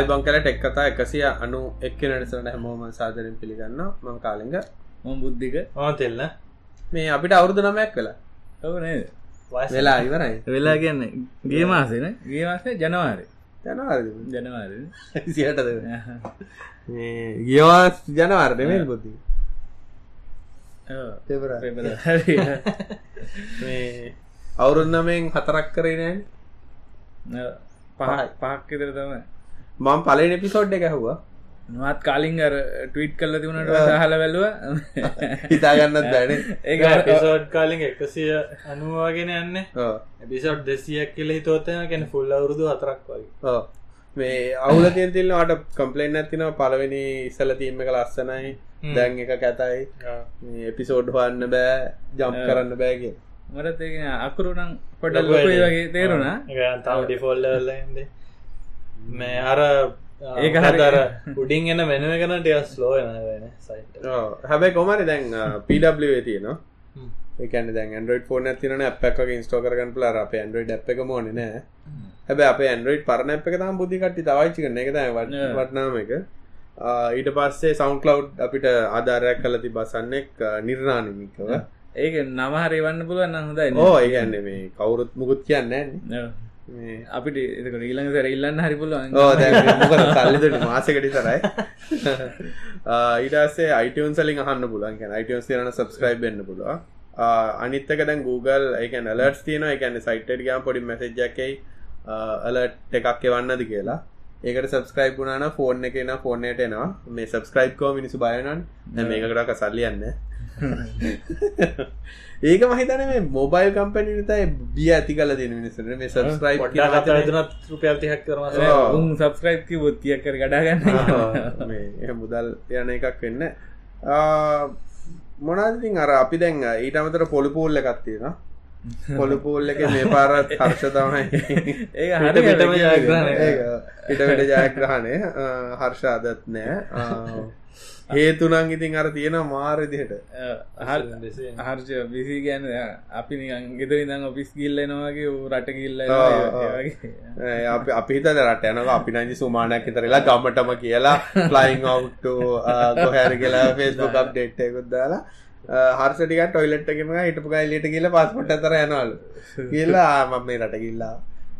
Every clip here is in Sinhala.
ආයිබං කල ටෙක් කතා එකසිය අනු එක්ක නටසට හැමෝම සාදරෙන් පිළිගන්න මං කාලිග මොම් බුද්ධික ඕ තෙල්න්න මේ අපිට අවුරුදු නමයක් වෙලා. ඔව නේද? වෙලා ඉවරයි. වෙලා කියන්න ගේ මාසන ගේ මාසේ ජනවාරය ජනවාර. ජනවාර. සියටද ගියවාස් ජනවාරය මේ බුද්ධි? මේ අවුරුන්නමෙන් හතරක් කරේ නෑ පහ පහක් ඉතර තම මං පලෙන් එපිසෝඩ් එක ඇහවා. නවත් කාලින්ගර ටවිට් කල්ල තිබුණට හල වැලුව හිතාගන්නත් දැන ඒ පිසෝඩ් කාලින් එකසිය අනුවාගෙන යන්න. එපිසෝඩ් දෙසියක් කියල හිතෝතය ගැන ෆුල් අවුරුදු හතරක් වගේ. මේ අවුල තියෙන් තිල්න්නට කම්පලේන් ඇතින පලවෙනි ඉසල තීම එක ලස්සනයි. දැන් එක කැතයි. එපිසෝඩ් හන්න බෑ. ජම් කරන්න බෑගේ මරත් අකුරුනම් පොඩල් වගේ තේරුණා. තම ඩිෆෝල්ලල්ලද මේ අර ඒක හදර උඩින් එන්න වෙනව කනට ස් ලෝ වෙන සයිට හැබැයි කොමරි දැන් පW තියනවා. ඒකන දැන් ඇන්ඩරෝඩ් ෆෝන තින අපක් ඉස්ටෝ කරගන්න පලා අප ඇන්ඩරෝඩ් අප් එක මොන නෑ. හැබ අප ඇන්ඩරෝඩ් පරණ අප එක තම් බුද්ධි කට්ටි තවයිචි කරන එක වටනාම එක. ඊට පස්සේ සෞන්් කලව් අපිට ආධාරයක් කල ති බසන්නෙක් නිර්නානමිකව ඒක නමහරි වන්න පුළුවන් හොඳයි ඕ ඒගන්න මේ කවුරුත් මුකුත් කියන්න අපිට ඊළඟ සර ඉල්ලන්න හරි පුළුවන්. සල්ලිට මාසකට තරයි ඊටසේ අයිටන් සලින් අහන්න පුලන් අයිටන් තිරන සබස්ක්‍රයිබ් වෙන්න පුළුව අනිත්තක දැන් Google එකන අලර්ස් තියන එකන්න සයිට ගම් පොඩි මැසේජ්ජකයි අලට් එකක් එවන්නද කියලා. ඒකට සබස්ක්‍රයිබ් වුණන ෆෝන් එක එන ෆෝර්නට එනවා. මේ සබස්ක්‍රයිබ් කෝ මිනිසු බයනන් මේකටක සල්ලියන්න ඒක මහිතන මේ මොබයිල් කම්පැනිතයි බිය ඇති කල දෙන මිනිසට මේ සබස්ක්‍රයිබ් දනත් රුපියල් තිහක් කරන උන් සබස්ක්‍රයිබ් කි බොත්තියක් කර ගඩාගන්න මුදල් යන එකක් වෙන්න මොනාතින් අර අපි දැන් ඊට අමතර පොලිපූල්ල එකත්තියෙන පොලිපූල් එක මේ පාරත් හර්ෂ තමයි. ඒ ජයග්‍රහණ ඉටට ජයග්‍රහණය. හර්ෂ අදත් නෑ හේතුනං ඉතින් අර තියෙන මාරදිහට හර්ෂ විසි ගැන අපි ගෙත ඉඳන් ඔපිස් ගිල්ලනවාගේ රට ගිල්ල අපි හිත රට යනවා අපි නංජි සුමානයක් ඉතරලා ගමටම කියලා ෆ්ලයින් ඔව්ට ගොහැර කියලා ෆෙස්බුක් අප්ඩේට්යකුත් දාලා හර්සටික ටොයිලට්ගම හිටපු ගයිලට කියල පස්පොට් අතර යනවල්. කියලා මම මේ රට ගිල්ලා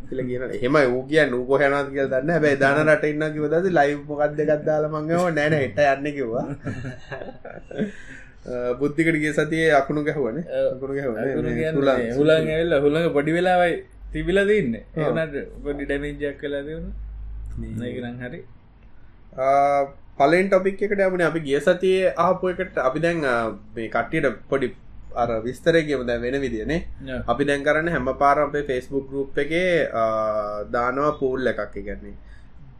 කියල කියන හෙම ඌ කිය නූකෝ හැනත් කියල දන්න හැබයි දාන රට ඉන්න කිවදද ලයි මොකක් දෙකක් දාල මංගව නෑන එට යන්න කිව්වා. බුද්ධිකටගේ සතියේ අකුණු ගැහුවන අකුණු ගැහුවන හුලන් ඇල්ල හුළඟ පොඩි වෙලාවයි තිබිල දන්න ඒනට පොඩි ඩැමේජයක් කලා දෙවුණු ඒකරං හරි. පලෙන් ටොපික් එකට අපන අපි ගිය සතියේ ආපු එකට අපි දැන් මේ කට්ටියට පොඩි අර විස්තරයකම දැ වෙන විදිනේ අපි දැන් කරන්න හැම පාර අපේ ෆෙස්බුක් ගරුප් එකේ දානවා පූල් එකක්. ඉගන්නේ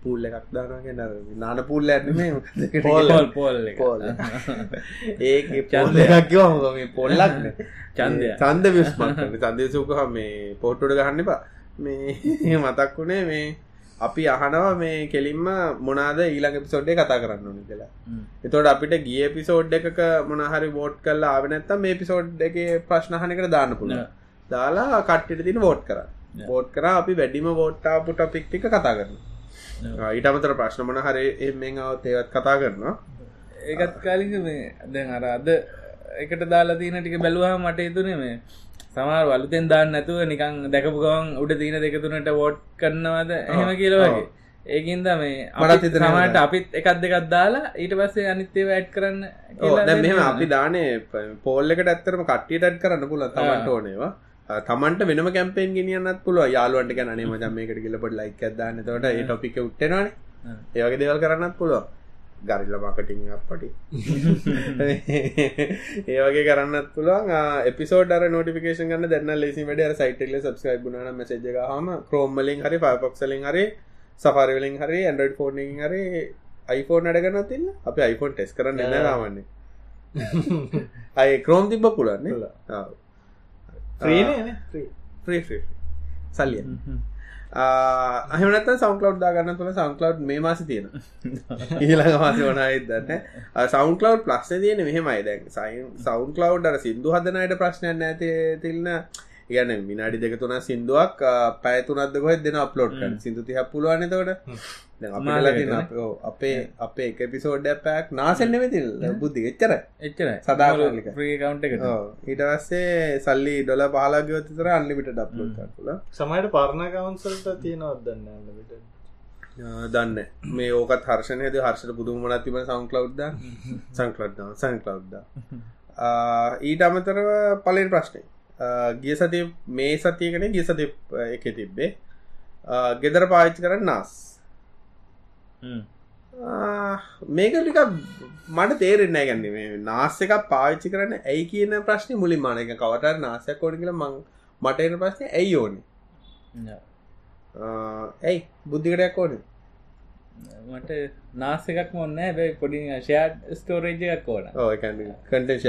පූල් එකක් දානගෙන නාන පූල්ල ඇන්නේ පොල්. පොල්. පොල් ඒ චන්දයක්කම මේ පොල්ලක්න චන්දය චන්ද විස්මක් චන්දයසුක මේ පෝට්ටුට ගහන්න එපා. මේ මතක් වුණේ මේ අපි අහනවා මේ කෙලින්ම මොනාද ඊළඟ පිසෝඩ්ඩේ කතා කරන්න ඕනි කියලා. එතොට අපිට ගිය පිසෝඩ් එකක මොනහරි වෝට් කල්ල ආවනැත්තම් මේ පිසෝඩ් එක ප්‍රශ්නහනකට දාන්න පුළ දාලා කට්ටිට තින වෝට් කර. වෝට් කර අපි වැඩිම වෝට්ටාපු ටොපික් ටික කතා කරන ඊටමතර ප්‍රශ්න මොන හරි එමෙන් තේවත් කතා කරනවා. ඒකත් කාලිග මේ දැන් අර අද එකට දාලා තියන ටික බැලුවා මට එතුනේ මේ සමාර වලුතෙන් දාන්න නැතුව නිකං දැකපු ගවන් උඩ තියන දෙකතුනට වෝට් කරනවද? එහෙම කියලවගේ ඒකින්ද මේ අමට හිතනමට අපිත් එකක් දෙකක් දාලා ඊට පස්සේ අනිත්තේ වැට් කරන්න මෙම අපි දානේ පෝල්ලකට ඇත්තරම කට්ටියට ඇඩ් කරන්න පුල තමන්ට ඕනේවා තමන්ට වෙනම කැම්පෙන් ගෙනියන්නත් පුළුව යාලුවන්ට ගැනේ මජම්මකට කියලපට ලයික් ඇදන්න තොට ඒ ටොපික උට්ටනවානේ. ඒවගේ දෙවල් කරන්නත් පුළුව ගරිල්ල මකටිං අපපටි ඒවගේ කරන්නත් පුළුවන්. එපිසෝඩ නොටිකේෂන් ගන්න දැන්න ලෙසි වැඩ සයිටල සබස්ක්‍රයිබ් න මසජ හම ක්‍රෝම්මලින් හරි පක්සලින් හරි සෆරවලින් හරි ඇන්ඩ ෆෝනිින් හරි iPhoneෆෝන් අඩගන්න තින්න අප iPhone ටෙස් කරන්න එන්න රාමන්නේ අය ක්‍රෝම් තිබ පුලන්න සල්ලිය අහමනත සෞන්කලව් දාගන්න තුළ සෞන්කලව් මේ මාස තියෙන ඊළඟ මාස වනයි දන්න සෞන්කලව් ප්ලස්ස තියෙන මෙහෙමයි. දැන් සයින් සෞන්කලව් අර සිින්දු හදනයට ප්‍රශ්නයන් ඇති තිල්න්න ගැන විනාඩි දෙක තුන සිින්දුවක් පැතුනත් කොහ දෙන අප්ලෝඩ් කන සිදු තිහ පුළුවන් තකට අපේ අපේ එක පිසෝඩ්ඩ පැක් නාසෙන්න්න වෙතිල් බුද්ධි එච්චර එච්චර සදාලික ්‍රී කවන්් එක ඊට වස්සේ සල්ලි ඩොල පාලාගවතතර අල්ලිමිට ඩප්ලෝඩ් කරල සමයිට පරණ කවන්සල්ට තියෙනවත් දන්න ට දන්න. මේ ඕකත් හර්ෂණයද හර්ෂට පුදුමන තිබ සංකලව්ද සංකලද්ද සංකලව්ද ඊට අමතරව පලෙන් ප්‍රශ්නය ගිය සති මේ සතියකන ගිය සති එක තිබ්බේ. ගෙදර පාච්චි කරන්න නාස්. මේක ටික මට තේරෙන්න ගැන්න මේ නාස එකක් පාවිච්චි කරන්න ඇයි කියන ප්‍රශ්නය මුලින් මාන එක. කවට නාසයක් ෝඩ කියල මං මට එන ප්‍රශ්නය ඇයි ඕනේ? ඇයි? බුද්ධිකටයක් ඕනේ? මට නාස එකක් මොන්න ඇැයි පොඩි ෂයාඩ් ස්ටෝරේජ එකක් ඕන. ඕ කටේෂ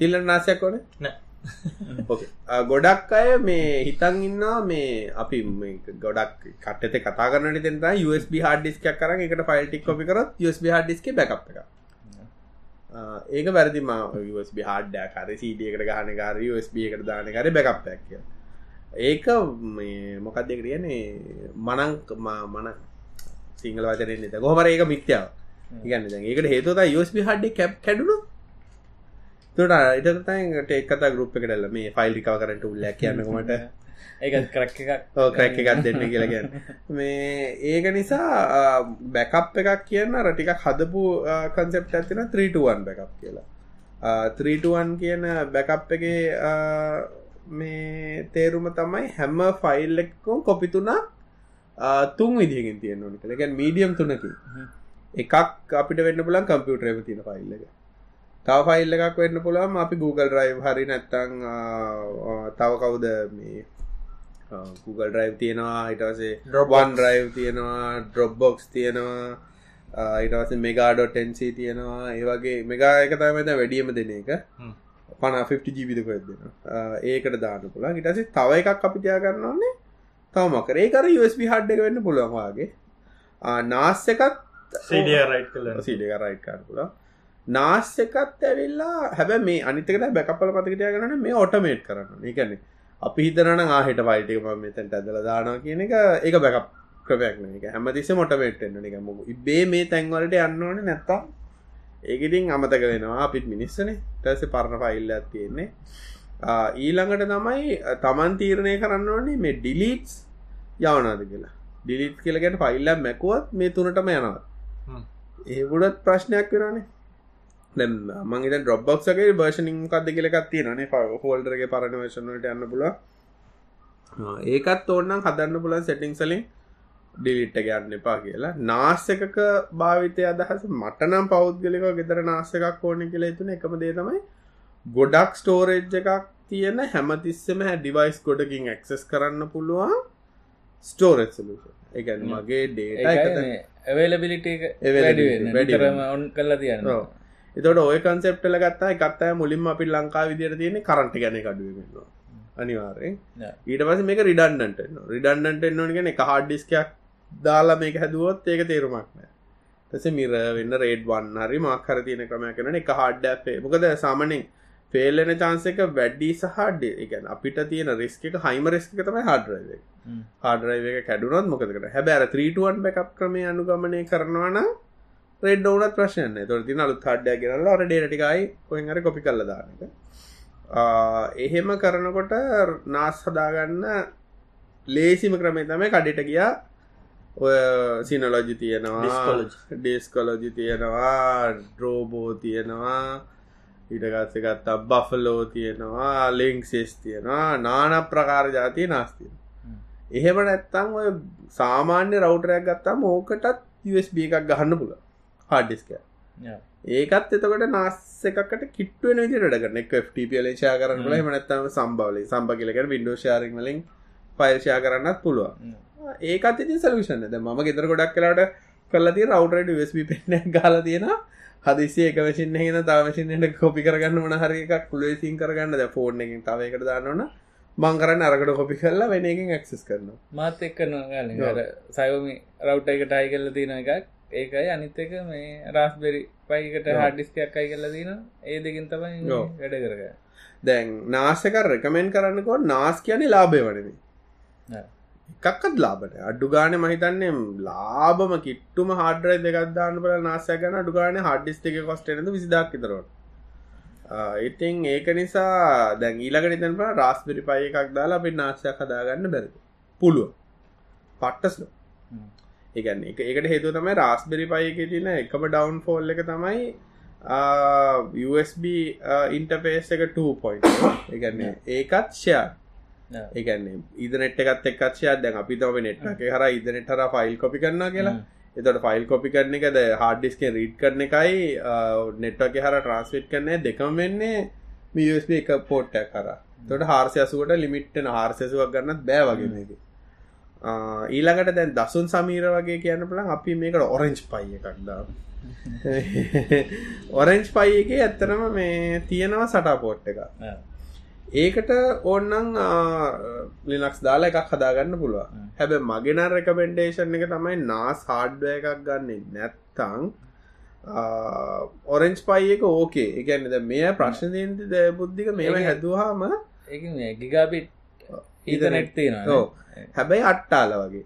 තිල්ල නාසයක් ඕනේ? නෑ ගොඩක් අය මේ හිතන් ඉන්නා මේ අපි ගොඩක් කටත කතා කරන තෙන්ට USB හඩිස්කයක් කරන එකට ෆයිල්ටික් කොපි කරත් USB හඩිස්ක බැකප් එක ඒක වැරදිම USB හඩ කර සීඩියකට ගහන කාර USB එකට දාන කර බැකප්යක් කිය ඒක මොකක්ද කියනේ මනං මන සිංහල වචරෙන් ගොහමර ඒක මික්්‍යාව ඉගන්න ඒකට හේතුත USB හඩ්ඩි කැප් කැඩුණු තුට ඉටතයිට එක්කතා ගරුප් එකටල්ල මේ ෆයිල් රිකාව කරට උල්ල කියන්නකොමට ඒ කරක් එකක්. ක්‍රැක් එකක් දෙන්න කියලගන්න මේ ඒක නිසා බැකප් එකක් කියන්න රටික හදපු කන්සෙප් ඇතින 3ටුවන් බැකප් කියලා. 3ටුවන් කියන බැකප් එක මේ තේරුම තමයි හැම ෆයිල් එක්කෝ කොපිතුනා තුන් විදිහකින් තියෙන ඕනි කළගැන් මීඩියම් තුනකි. එකක් අපිට වෙන්න පුලන් කම්පියුටරම තියෙන ෆයිල් එක තව ෆයිල් එකක් වෙන්න පුළුවන්. අපි Google ඩ්‍රයිව් හරි නැත්තං තව කවුද මේ Google ඩ්‍රයිව් තියෙනවා. හිටවසේ ඩ්‍රොබන් ඩ්‍රයිව් තියෙනවා ඩ්‍රොබ්බොක්ස් තියෙනවා ඊටවස මෙගාඩොටන්සි තියෙනවා. ඒවගේ මෙගා එක තමයිද වැඩියම දෙන එක. පන 50 ජීවිදක දෙන්න ඒකට දාන්න පුලා ඉටසේ තව එකක් අපි තියාගන්න ඕන්නේ තවමකර ඒකර USB හඩ් එක වෙන්න පුළුවන්වාගේ නාස් එකත් සිඩිය රයිට් කල සිඩිය රයිට් කාර පුලා නාස් එකත් ඇවිල්ලා හැබැ මේ අනිතකට බැකපල පතිකටය කරන මේ ඔටමේට් කරන්න. එකන අපි හිතරන ආහිට පයිටම මෙතැන්ට ඇදල දානවා කියන එක ඒක බැකප් ක්‍රපයක්න එක හැමතිස මොටමේට් එන්න එක මො ඉබේ මේ තැන්වලට යන්න ඕන නැත්තා ඒකඉතින් අමතක වෙනවා. අපිත් මිනිස්සන. ටස පරණ පයිල්ල තියෙන්නේ. ඊළඟට තමයි තමන් තීරණය කරන්න ඕනේ මේ ඩිලීටස් යවනාද කියලා. ඩිලිට් කියලගැට පයිල්ල මැකුවත් මේ තුනටම යනවා ඒගුඩත් ප්‍රශ්නයක් කරනේ මංගත ඩොබ්බක්ගේ බර්ෂනිින් කද කියලකත් තියෙනනේ හෝල්ඩරගේ පරණ වේශනට යන්න පුල ඒකත් ඕන්නම් හදන්න පුලන් සෙටිං සලින් ඩිලිට්ට ගන්න එපා කියලා. නාස් එකක භාවිතය අදහස මටනම් පෞද්ගලික ගෙදර නාස එකක් ඕන කියලා තුන එකම දේ තමයි ගොඩක් ස්ටෝරේජ් එකක් තියෙන හැමතිස්සම ඩිවයිස් ගොඩකින් ඇක්සෙස් කරන්න පුළුවන් ස්ටෝරෙජ් සලූෂන් එකන් මගේ ඩේට ඇවලබිලිට වැඩිරම ඔන් කල්ලා තියන්න එතට ඔය කන්සෙප්ටල ගත්තා එකත්තය මුලින්ම අපි ලංකා විදිර තියෙන කරට ගැන කඩුවවෙන්නවා අනිවාරෙන් ඊට පස මේක රිඩන්ඩට රිඩන්ඩට එන්නනගෙන එක හාඩ්ඩිස්කයක් දාලා මේක හැදුවොත් ඒක තේරුමක් නෑ තස මිර වෙන්න රේඩ් වන්න හරි මාකර තියෙන ක්‍රමය කරන එක හාඩ්ඩේ මොකද සාමනින් ෆෙල්ලෙන චාන්සක වැඩ්ඩි සහඩ එකන අපිට තියෙන රිස්ක එක හයිම රෙස්ක තමයි හාඩරව එක. කැඩුනත් මොකදකට හැබැර 3ටුවන් බැකප් ක්‍රමය අනුගමනය කරනවනම් රෙඩ් ඕනත් ප්‍රශ්නය තොර තින අලුත් හඩ්ඩය කියරලා අර ඩේටටිකයි කොහර කොපි කල්ල දානක එහෙම කරනකොට නාස් හදාගන්න ලේසිම ක්‍රමේ තමයි කඩට ගියා. ඔය සිනලෝජි තියෙනවා. ඩේස්කොලෝජි. තියෙනවා. ඩ්‍රෝබෝ තියෙනවා. ඉටගත්ස ගත්තා බෆලෝ තියෙනවා. ලිංක්සෙස් තියෙනවා. නාන ප්‍රකාර ජාතිය නාස්තිය එහෙම නැත්තම් ඔය සාමාන්‍ය රවටරයක් ගත්තාම ඕකටත් USB එකක් ගහන්න පුළ හාඩිස්ක ඒකත් එතකට නාස් එකකට කිට්ුවෙන විදිරට කරන එක. ටපල ෂා කරන්න ල මනත්තම සම්බවල සම්බ කියලක විඩෝ ශාරිං වලින් පයිල්ෂයා කරන්නත් පුළුවන්. ඒකත් ඉති සලවිෂන්න ද ම ගෙතර ගොඩක් කලාට කල්ලති රවටරට USB පෙන්න ගාල තියෙන හදිසි එක වශන්න හෙන තාවශනයට කොපි කරගන්න මන හරි එකක් කුලේසින් කරගන්න. ද ෆෝර්න් එකින් තවයකට දාන්නවන මංකරන්න අරකට කොපි කරලා වෙන එකින් ඇක්සස් කරන මාත් එක්කන සයෝමි රවට් එකට අයි කල්ල තියෙන එකක් ඒකයි අනිත් එක මේ රාස්බෙරි පයිකට හඩිස්කයක් අයි කල්ල දන ඒ දෙකින් තමයි. වැඩ කරග දැන් නාසක රෙකමෙන්න් කරන්නකො නාස් කියන්නේ ලාබය වනම එකක්කත් ලාබට අඩු ගාන මහිතන්නේ ලාබම කිට්ටුම හාඩරයි දෙකක්දාන්න පල නාසය ගැන අඩුගාන හඩිස් එක කොස්ටනද විසිදක් තරට ඉතින් ඒක නිසා දැන් ඊලකට තැන්ප රාස්පිරි පය එකක් දාලා අපේ නාසයක් හදාගන්න බැරි පුළුව පට්ටස්ල ඒගන්න එක එකට හේතු තමයි රාස්බෙරි පයක තින එකම ඩවන් ෆෝල් එක තමයි USB ඉන්ටපේස් එක 2 පොයින්් එකන්නේ ඒකත් ෂයා ඒගන්නේ ඉදනෙට් එකත් එක්කත්ෂයක් දැන් අපි තම නෙට් එක හර ඉදනෙට හර ෆයිල් කොපි කරන්න කියලා. එතට ෆයිල් කොපි කරන එකද හාඩිස්කෙන් රීඩ් කරන එකයි නෙට්වක හර ට්‍රන්ස්විට් කරන්නේ දෙකම වෙන්නේ මිUSB එක පෝට්ටක් කර තොට හාර්සයසුවට ලිමිට්න හාර්සයසුවක් ගන්නත් බෑ වගේ මේක ඊළඟට දැන් දසුන් සමීර වගේ කියන්න පලන් අපි මේකට ඔරෙන්ජ් පයි එකක්දා ඔරෙන්ජ් පයි එක ඇත්තනම මේ තියෙනවා සටා පෝට් එක ඒකට ඕන්නන් ලිනක්ස් දාලා එකක් හදාගන්න පුළුව හැබ මගෙන රෙකමෙන්ඩේෂන් එක තමයි නාස් හාඩ්ුව එකක් ගන්න නැත්තං ඔරෙන්ජ් පයි එක ඕකේ එකන්නද මේ ප්‍රශ්නයන්ති ද බුද්ධික මේම හැදවාම තියෙනවා ඕ හැබැයි අට්ටාල වගේ.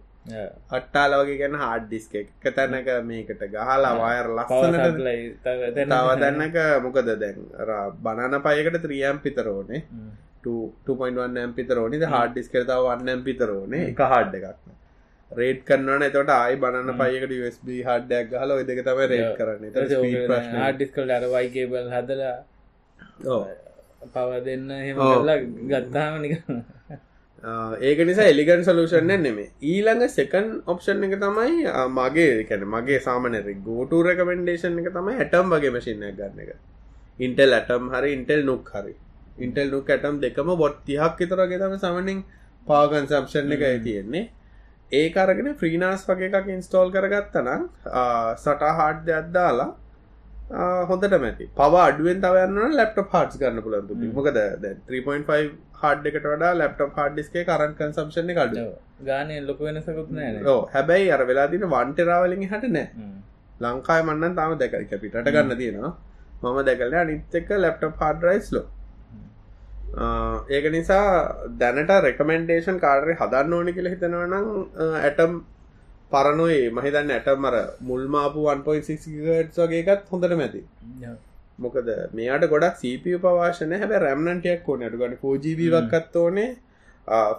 අට්ටාල වගේ ගැන හාඩ් ඩිස්ක එක. තැනක මේකට ගහලා වයර් ලස්සනට තව දැන්නක මොකද දැන්? බනන පයකට ත්‍රියම් පිතරෝනේ 2.1 පිතරෝනි හාඩ ඩිස් කරතාව වන්නම් පිතරෝනේ එක හාඩ් එකක්න රේට් කරන්නන එතට ආයි බනන්න පයකට USB හඩ්ඩයක් හල දෙක තම රේට් කරන්න. ආඩිස්කල් අර වයිකේබල් හදලා පව දෙන්න හෙම ගත්තාම නික ඒක නිසා එලිගන් සලූෂන් නෙමේ ඊළඟ සෙකන් ඔප්ෂන් එක තමයි මගේ කැන මගේ සාමනර ගෝටු රකමෙන්ඩේෂන් එක තමයි ඇටම් වගේ මසිිනයක් ගන්න එක. ඉන්ටෙල් ඇටම් හරි ඉන්ටෙල් නුක් හරි. ඉන්ටෙල් නුක් ඇටම් දෙකම බොට් තිහක් විතරගේ තම සමනින් පාගන් සම්ෂන් එක තියෙන්නේ. ඒ අරගෙන ෆ්‍රීනාස් වගේ එකක් ඉන්ස්ටෝල් කරගත්තනම් සට හාඩ් දෙයක් දාලා ආ, හොඳට මැති පව අඩුවෙන් තවන්න ලප්ට පාට් ගන්න පුලන්තු මොකද 3.5 හාඩ් එකට වඩා ලප්ට පාඩ්ඩිස්කේ කරන් කන්සම්ෂණ කඩු ගානය ලොක වෙනසකුත් නෑ. ඕ හැබැයි අර වෙලා දින වන්ටරාවලින් හට නෑ. ලංකායි මන්නන් තාම දැකරික පිටට ගන්න තියෙනවා. මම දැකල අනිත්තක ලප්ට පාඩ්රයිස්ලෝ ඒක නිසා දැනට රෙකමෙන්ඩේෂන් කාරය හදන්න ඕනි කියල හිතනවනම් ඇටම් පරනුවේ මහිතන්න ඇටමර මුල්මාපු 1.6 වගේකත් හොඳට මැති මොකද මෙයාට ගොඩක් සප පවාශන හැබ රැම්නටයක් ඕන. අටගන්න පෝජීවක්කත් ඕනේ.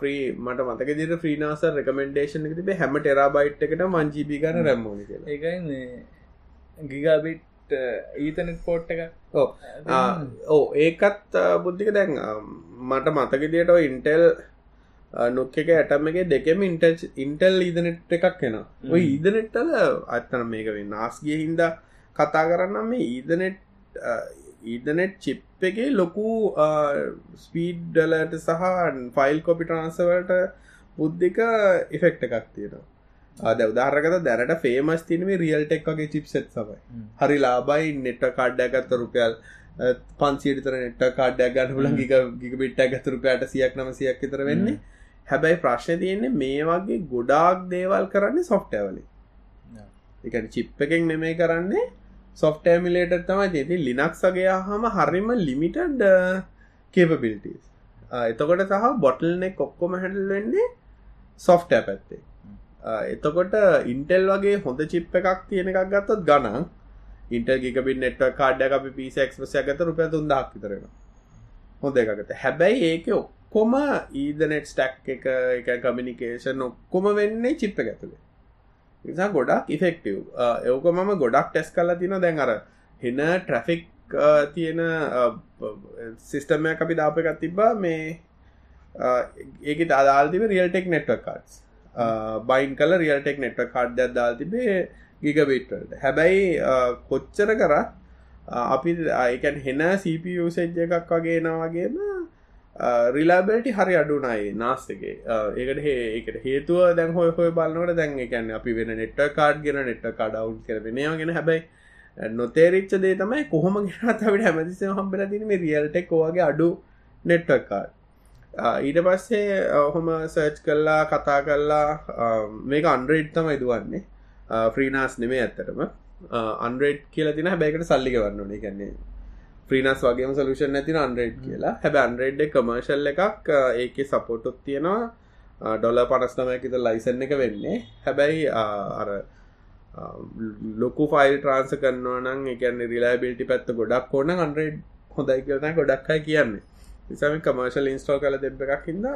්‍රී මට මතක දිර ්‍රීනාස රෙකමෙන්ඩේෂන් තිබේ හැම ටෙරාබයිට් එකට මංජීබි ගන රැම්මෝනි ඒකයි ගිගාබිට් ඊතනෙත් පෝට් එක. ඕ ඕ ඒකත් බුද්ධික දැන් මට මතකදියට ඉන්ටෙල් නොක් එක ඇටම එක දෙකම ඉන්ටල් ඉන්ටෙල් ඊදනෙට් එකක් එෙන ඔය ඊදනෙට්ටල අත්තන මේක වෙන්න නාස්ගිය හින්ද කතා කරන්න මේ ඊදනෙට් ඊදනෙට් චිප් එක ලොකු ස්පීඩ්ඩලට සහ ෆයිල් කොපි ට්‍රන්සවලට බුද්ධික ඉෆෙක්ට එකක් තියෙනවා. අද උදාහරකත දැනට ෆේමස් තිනම රියල් ටෙක් වගේ චිප්සෙත් සමයි හරි ලාබයි නෙට කාඩ්ඩ ගත්ත රුපියල් පන්සිීතර නෙට කාඩ්ඩ ගන්න පුලන් ගික ගික පිට්ට ගත රුපයට සියක් නම සියක් තර වෙන්නේ හැබැයි ප්‍රශ්න තියෙන්නේ මේ වගේ ගොඩාක් දේවල් කරන්නේ සොෆ්ටවලි එක චිප් එකෙන් නෙමේ කරන්නේ සොෆ්ටෑමිලේට තමයි තිති ලිනක්සගේ හම හරිම ලිමිටඩ් කේපබිලිටස් uh, uh, එතකොට සහ බොටල්නෙ කොක්කොම හැඩල් වෙන්නේ සොෆ්ටෑ පැත්තේ. Uh, එතකොට ඉන්ටෙල් වගේ හොඳ චිප් එකක් තියෙන එකක් ගත්තත් ගණන් ඉන්ටල් ගිකබි නෙට්ව කාඩ්ඩ අපි පිසක්ස්පසය ගත රුප තුන්දක් විතරෙන හොඳ එකකට. හැබැයි ඒක ඔක්කොම ඊදනෙට් ස්ටක් එක එක කමිනිකේෂන් ඔක්කොම වෙන්නේ චිප්ප ඇතුළේ නිසා ගොඩක් ඉෆෙක්ටව් ඒක මම ගොඩක් ටෙස් කලා තින දැන් අර හෙන ට්‍රෆික් තියෙන සිිස්ටමය අපි දාප එකත් තිබ්බා. මේ ඒක දාල්තිබ රියල්ටෙක් නෙට්ව කාඩ්ස් බයින් කල රියල්ටෙක් නෙට්ව කාඩ්ඩයක් දාල් තිබේ ගිගබිට්වලට හැබැයි කොච්චර කරත් අපි අයකැන් හෙන සපසෙජ්ජ එකක් වගේ නවාගේම රිලාබෙල්ටි හරි අඩුනයි නාස්තගේ ඒකට ඒකට හේතුව දැන් හොය හොය බලන්නට දැන් එකන්න අපි වෙන නෙට්ට කාඩ් ගෙන නෙට්ට කඩවු් කරෙනයාගෙන හැබැයි නොතේරිච්ච දේ තමයි කොහොම ගෙනත් අපිට හැමතිස හම්බෙල තින මේ රියල්ටෙක් වගේ අඩු නෙට්වක් කාඩ් ඊට පස්සේ ඔහොම සර්ච් කල්ලා කතා කල්ලා මේක අන්ඩ්‍රයිඩ් තමයි දුවන්නේ. ෆ්‍රීනාස් නෙමේ ඇත්තටම. අන්රේඩ් කියලා තින හැබැකට සල්ලික වන්න ඕනේ. කන්නේ ප්‍රීනස් වගේම සලූෂන් ඇතින අන්රේඩ් කියලා. හැබ අන්රේඩ් කමර්ශල් එකක් ඒක සපෝටොත් තියෙනවා. ඩොල පනස්නමයකිත ලයිසන් එක වෙන්නේ. හැබැයි අර ලොකු ෆයිල් ට්‍රන්ස කරනවනම් එකන්න රිලාබිල්ටි පැත්ත ගොඩක් ඕන අන්රේඩ් හොඳයි කරන ගොඩක්යි කියන්නේ. නිසාම කමර්ශල් ඉන්ස්ටෝ කල දෙබ එකක් හිද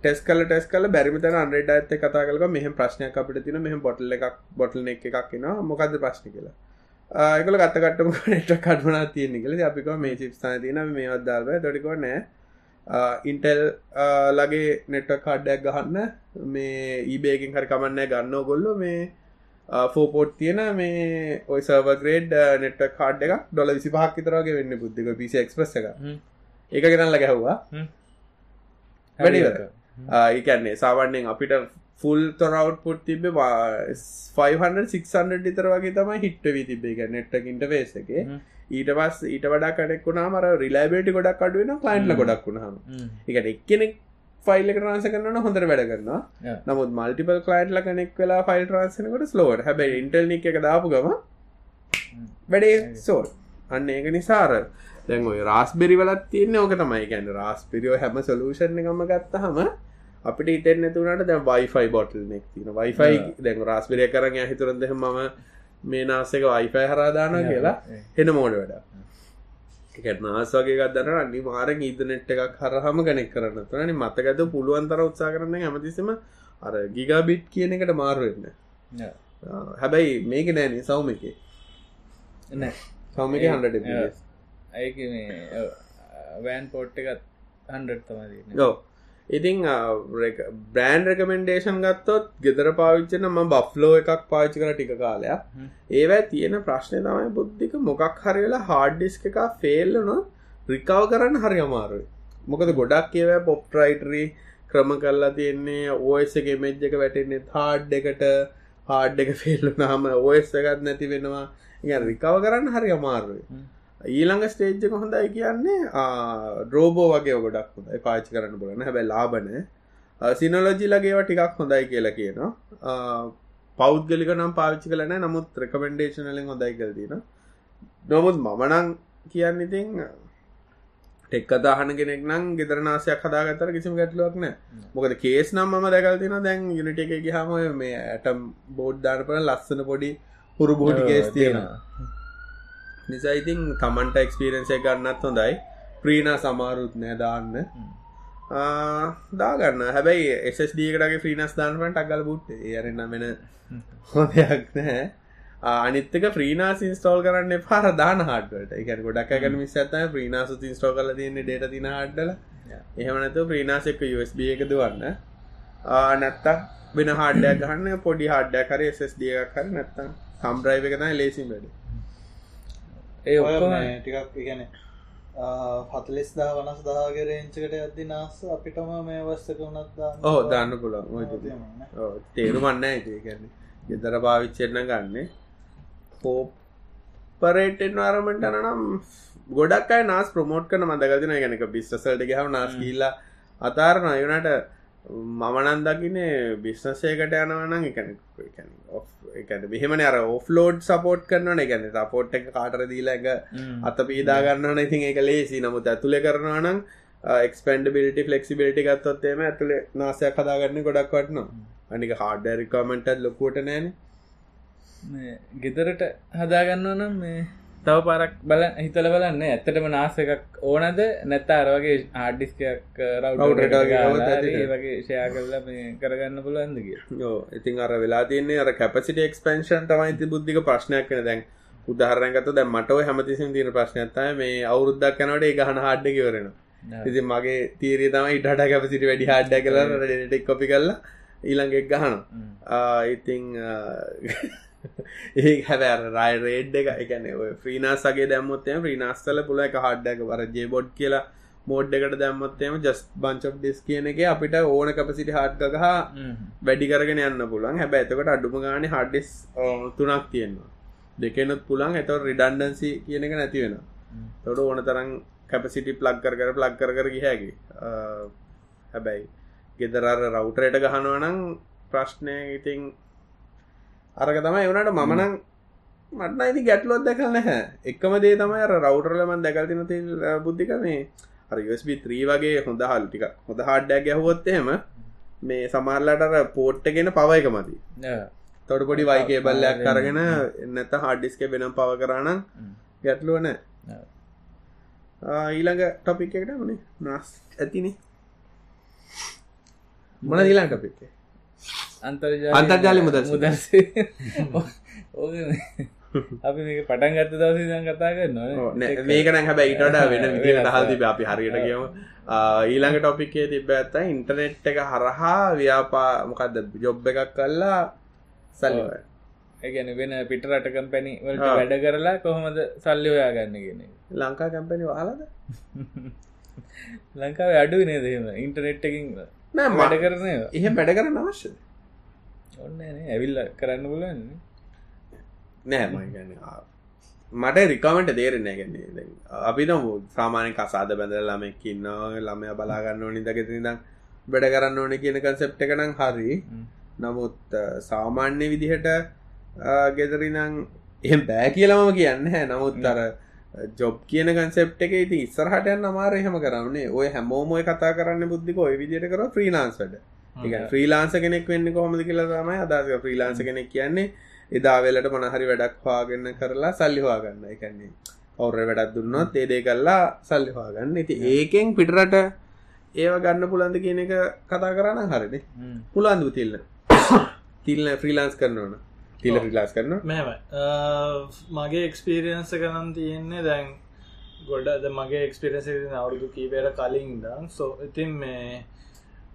ටෙස් කල ටෙස් කල බැරිමතන අන්රේඩ ඇත කතා කලක මෙහම ප්‍රශ්නයක් අපිට තින මෙහම බොටල එකක් බොටල එක එකක් න මොකද ප්‍රශ්න කියලා? එකල ගත්තකටම ට කඩුනා තියෙන කල අපික මේ චිප්ස්ථාන තින මේ අදදාල්ව තොටිකො නෑ. ඉන්ටෙල් ලගේ නෙට්ට කාඩ්ඩයක් ගහන්න. මේ ඊබේකින් හරි කමන්න ගන්න ගොල්ල මේ ෆෝපෝට් තියෙන මේ ඔය සර්වග්‍රේඩ් නෙට් කාඩ් එක ඩොල විසි පහක් විතරගේ වෙන්න බුද්ධක පිසි එක්ස්ප්‍රස් එක ඒක ගෙනල්ල ගැහ්වා. වැඩිවර ඒකන්නේ සාවන්නෙන් අපිට ෆුල් තොරවට් පුට් තිබ 500 ඉතර වගේ තමයි හිට වී තිබේ නෙට්ට ඉන්ටවේස් එක ඊට පස් ඊට වඩා කනෙක්ුණා මර රිලයිබේටි ගොඩක් අඩුවෙන කලයින්ල ගොඩක් වුණහම එක එක්කෙනෙක් ෆයිල් ට්‍රන්ස කරන්න හොඳර වැඩ කරන්න නමුත් මල්ටිපල් කලයින්ට්ල කනෙක් වෙලා ෆයිල් ට්‍රන්සනකට ස්ලෝට හැබයි ඉන්ටල් එක දාපු ගම වැඩේ සෝල් අන්න ඒක නිසාර දැන් ඔය රාස්බෙරි වලත් තියන්නේ. ඕක තමයි. ගැන්න රාස්පිරියෝ හැම සොලූෂණ එකම ගත්ත හම අපිට ඉටෙන් ඇතුනට දැ වයිෆයි බොටල් නෙක් තින වයිෆයි දැන් රස්පිරය කරන්න හිතුරන්ද මම මේ නාසක වයිෆයි හරාදාන කියලා හෙන මෝඩ වැඩ නාස් වගේ ගදන්න අනි මාරෙන් ඉදනෙට් එකක් හරහම ගනෙක් කරන්න තුනනි මතකද පුළුවන් තර උත්සා කරන්න ඇමතිසම අර ගිගාබිට් කියන එකට මාරුවෙන්න හැබැයි මේක නෑන සෞම එක. සෞමික හන්ඩ ඇක වෑන් පෝට් එකත් හන්ඩ තමයි ගෝ ඉතිං බ්‍රෑන්් රකමෙන්ඩේෂන් ගත්තොත් ගෙදර පාවිච්චන ම බෆ්ලෝ එකක් පාච්චි කර ටික කාලයක්. ඒවැ තියෙන ප්‍රශ්නය තමයි බුද්ධික මොකක් හරිවෙලා හාඩ්ඩිස්ක එක ෆෙල්ලන රිකාව කරන්න හරි අමාරුයි. මොකද ගොඩක් කියව පොප්ටරයිටරී ක්‍රම කරලා තියෙන්නේ ඕස් එක මෙජ් එක වැටෙන්නේ හාඩ් එකට. හාඩ් එක ෆෙල්ලු නාම ඕස් එකත් නැති වෙනවා. රිකාව කරන්න හරි අමාරුයි ඊළඟ ස්ටේජ්ක හොඳයි කියන්නේ ඩ්‍රෝබෝ වගේ ගොඩක් හොඳයි. පාචි කරන්න බලන හැබැ ලාබන සිනෝලජි ලගේව ටිකක් හොඳයි කියලා කියනවා. පෞද්ගලික නම් පාවිච්චි කලන නමුත් රෙකමෙන්ඩේශනලින් හොඳයි කල්තින නොමුත් මමනං කියන්න ඉතින් ටෙක් අදාහන කෙනෙක් නම් ගෙදරනාසයක් හදාගතර කිසිම ගැටලුවක් නෑ. මොකද කේස් නම් ම දැකල්තින දැන් යුනිට එක ගහම මේ ඇටම් බෝඩ් ධානපන ලස්සන පොඩි හුරු බෝඩි කේස් තියෙනවා නිසා ඉතින් තමන්ට එක්ස්පිරන්සය ගන්නත් හොඳයි. ප්‍රීණ සමාරුත් නෑ දාන්න. දාගන්න. හැබැයි එස්ඩකටගේ ්‍රීනස් දාන්නට අගල බුට් යරන්න වෙන හොදයක් නෑ. අනිත්තක ්‍රීනාස් ඉන්ස්ටෝල් කරන්න පාර දාන හඩට එක ගොඩක් ගැන මිස් ඇත ප්‍රීනාස ඉන්ස්ටෝ කල තියන්න ඩට තින හඩල එහෙමනතු ප්‍රීනාසෙක්ක USB එක දුවන්න. නැත්ත වෙන හඩයක් ගන්න පොඩි හඩ්ඩයක් කර SSD එකක් හරි නැත්තම් කම්බ්‍රයිව එකතයි ලේසිම් වැඩ ඒ ඔක්කොම ටිකක් ඉගැන පතලිස් දා වනස් දාගේ රේංචකට ඇදදි නාස අපිටම මේ වස්සක වනත් ඕ දාන්න පුළන් තේරුමන්න ඇතිගැන්නේ ගෙදර පාවිච්චෙන්න ගන්න. පෝපරේටෙන් ආරමට නම් ගොඩක් අයි නාස් ප්‍රමෝට් කන මදගතින ගැනක බිස්සසල්ට ගහව නාස් කියල්ලා අතාරණ අයුනට මමනන් දකිනේ බිස්නසයකට යනවනම් එකන එකන මෙහෙමන අර ඔෆ්ලෝඩ් සපෝට් කරන එකන සපෝට් එක කාටර දීලක අත පීදාගන්න ඉතින් එක ලේසි නමුත් ඇතුළ කරනවනම් එක්ස්පන්ඩබිලිටි ෆලෙක්සිබිලිටි ගත්තොත්තේම ඇතුළේ නාසයක් හදාගන්න ගොඩක් වටනවා. අනික හාඩ රිකමෙන්ටත් ලොකුවට නෑන. ගෙදරට හදාගන්න නම් මේ තව පරක් බල හිතල බලන්න. ඇත්තටම නාස එකක් ඕනද? නැත්ත අරවගේ ආඩිස්කයක් රවටට වගේ ෂයා කරලා මේ කරගන්න පුලන්දගේ යෝ ඉතින් අර වෙලා තියන්නේ අර කැපසිට එක්ස්පෙන්ෂන් තමයිති බුද්ධික ප්‍රශ්නයක් කන දැන් උදාහරනගත දැ මටව හැමතිසින් තියෙන ප්‍රශ්නයත්තයි මේ අවුරුද්දක් කනට ඒ ගහන හාඩ්ඩ කිවරෙන ඉති මගේ තීරී තම ඉටට කැපසිට වැඩි හාඩ්ඩ කලා ටෙක් කොපි කරලා ඊළඟෙක් ගහන ඉතිං ඒ හැවැර රයි රේඩ් එක එකන ්‍රීනාසගේ දැම්මොත්තේ ්‍රීනාස්තල පුල එක හඩ්ඩක වර ජේබොඩ් කියලා මෝඩ් එකට දැම්මොත්තේම ජස් බංච් ඩිස් කියන එක අපිට ඕන කපසිටි හඩ්ගහ වැඩි කරගෙන යන්න පුළන් හැබ ඇතකට අඩුම ගාන හඩ්ඩිස් තුනක් තියෙනවා. දෙකනුත් පුළන් ඇතව රිඩන්ඩන්සි කියන එක නැති වෙන තොට ඕන තරම් කැපසිටි ප්ලක් කර කර ප්ලක් කර කර ගිහැකි හැබැයි ගෙදරර රවුටරයට ගහනවනම් ප්‍රශ්නය ඉතිං අරක තමයි වනට මමනං මටන ඇති ගැටලොත් දැකල් නැහැ. එක්කම දේ තමයි අර රවටරලමන් දැකල්තින බුද්ධික මේ අර USB 3 වගේ හොඳ හල් ටික හොඳ හඩ්ඩයක් ගැහුවොත් එහෙම මේ සමහරලට පෝට්ට ගෙන පව එක මති තොට පොඩි වයිකේ බල්ලයක් කරගෙන එන්නත හඩ්ඩිස්ක වෙනම් පව කරන්න ගැටලුව නෑ. ඊළඟ ටොපික් එකට මනේ? නස් ඇතිනේ. මොන ඊලාන් ටොපික් අන්තර්ජාලය මුදල් මුදල්සේ ඕ අපි මේක පටන් ගත්ත දවස දන් කතා කරන්න මේකන හැබැයි ඉටට වෙන විදිට හල් තිබ අපි හරියට කියම. ඊළඟ ටොපික්කේ තිබ ඇත්ත ඉන්ටනෙට් එක හරහා ව්‍යාපා මොකක්ද ජොබ් එකක් කල්ලා සල්ල ඒගැන වෙන පිටරට කම්පැනි වලට වැඩ කරලා කොහොමද සල්ලි ඔයා ගන්න ගෙන ලංකා කැම්පැනි වාලද ලංකාව අඩු නේදම ඉන්ටනෙට් එකින් නෑ වැඩ කරන එහෙම වැඩ කරන්න අවශ්‍යද? ඔන්න ඇවිල්ල කරන්න පුලන්නේ නෑ. මගන්න මට රිකමට තේරෙන්නේ ගැන්නේ අපි නම් සාමානය කසාද බැඳ ළමෙක්කින්න ළමය බලාගන්න ඕනි දගෙතිදම් වැඩ කරන්න ඕන කියන කන්සෙප්ට එකනම් හරි. නමුත් සාමාන්‍ය විදිහට ගෙදරිනං එහෙම බෑ කියලමම කියන්න හැ නමුත් අර ජොබ් කියන කන්සෙප් එක ඉති ඉස්සරහට යන්න අමාර එහෙම කරන්නේ. ඔය හැමෝමෝය කතා කරන්න බුද්ධික ඔය විදියට කර ්‍රීලාන්සට ්‍රීලාන්ස කෙනෙක් වෙන්න කොහොමද කියලා තමයි අදස ්‍රීලාන්ස කෙනෙක් කියන්නේ. එදාවෙලට මොනහරි වැඩක් හවාගන්න කරලා සල්ලිවාගන්න එකන්නේ ඔවුර වැඩක් දුන්නොත් ඒදේ කල්ලා සල්ලිවාගන්න ඉති ඒකෙන් පිටරට ඒව ගන්න පුළන්ද කියන එක කතා කරන්න හරිද පුළන්දු තිල්ල තිල්න? ෆ්‍රීලාන්ස් කරනවන තිල ෆ්‍රීලාස් කරන මෙම මගේ එක්ස්පිරියන්ස කරනම් තියෙන්නේ දැන් ගොඩද මගේ එක්ස්පිරස අවුරුදු කීපයට කලින් දම් සෝ ඉතින් මේ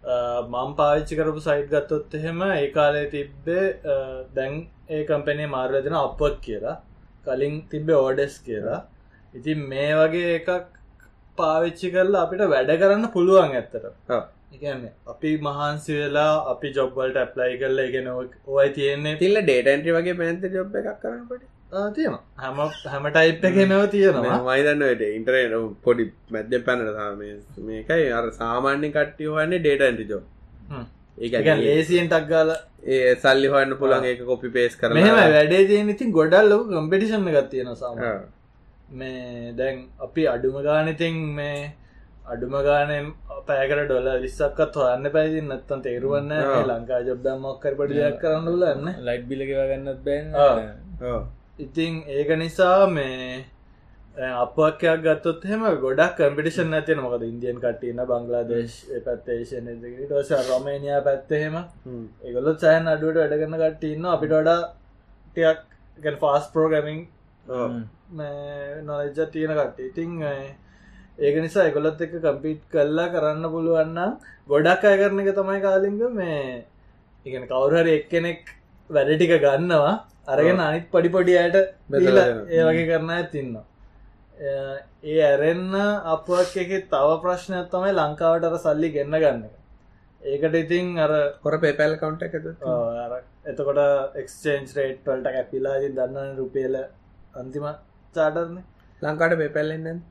මම් පාවිච්චි කරපු සයිට් ගත්තොත් එහෙම ඒ කාලේ තිබ්බේ දැන් ඒ කම්පැනේ මාර්ලදෙන අපත් කියලා. කලින් තිබ්බේ ඕඩෙස් කියලා. ඉතින් මේ වගේ එකක් පාවිච්චි කරලා අපිට වැඩ කරන්න පුළුවන් ඇත්තට ඉගන්න අපි මහන්සි වෙලා අපි ජොබ්වලට ඇප්ලයි කරලා ඉගෙන ඔයි තියෙන්නේ. තිල්ල ඩේටන්ටි වගේ පැන්ත ජොබ් එකක් කරන්නට තියෙන හැම හැම ටයිප් එකනව තියෙනවා. මයිදන්නට ඉන්ටරේ පොඩි මැද්‍ය පැනට සාම මේකයි අර සාමාන්‍ය කට්ටිය වන්නේ ඩේටන්ටි ජොබ් ඒ ලේසියෙන් ටක්ගාල ඒ සල්ලි හන්න පුළන් ඒක කොපි පේස් කර මෙම වැඩේ තියෙන ඉතින් ගොඩල් ලොක කම්පිටිෂන් ගත්තියෙන සාම මේ දැන් අපි අඩුම ගානතින් මේ අඩුම ගානම් පෑකට ඩොල විස්සක්කත් හොයන්න පැති නත්තන් තේරුවන්න ලංකා ජොබ්දම් මොක්කර පඩි දෙයක් කරන්න ලන්න ලයිට් බිලකව ගන්නත් බැන් ඉතින් ඒක නිසා මේ අපක්යක් ගත්තොත් හෙම ගොඩක් කම්පිටිෂන් ඇතින මොකද ඉන්දියන් කටන්න බංගලාදේශ් පැත්තේශන ටස රොමේනියා පැත්තහෙම ඒගොලොත් සෑන් අඩුවට වැඩගන්න කටඉන්න අපිට වඩා ටියක් ෆාස් පෝගමින් නොලජ තියෙන කට ඉතිං ඒක නිසා එකොලොත් එක කම්පිට් කල්ලා කරන්න පුළුවන්න ගොඩක් අය කරන එක තමයි කාලිග මේ ඉගෙන කවුරහර එක්කෙනෙක් වැඩටික ගන්නවා අරගෙන අනිත් පඩිපොඩි අයට ඒ වගේ කරන්න ඇතින්නවා ඒ ඇරෙන්න අපක් එක තව ප්‍රශ්නයක් තමයි ලංකාවට අර සල්ලි ගන්න ගන්න ඒකට ඉතින් අර කොර පේපැල් කවන්ට එක එතකොට එක්ස්චේන්ජ් රේට් වලට කැපිලා දන්න රුපියල අන්තිම චාටර්න ලංකාට පේපැල්ලෙන්න්න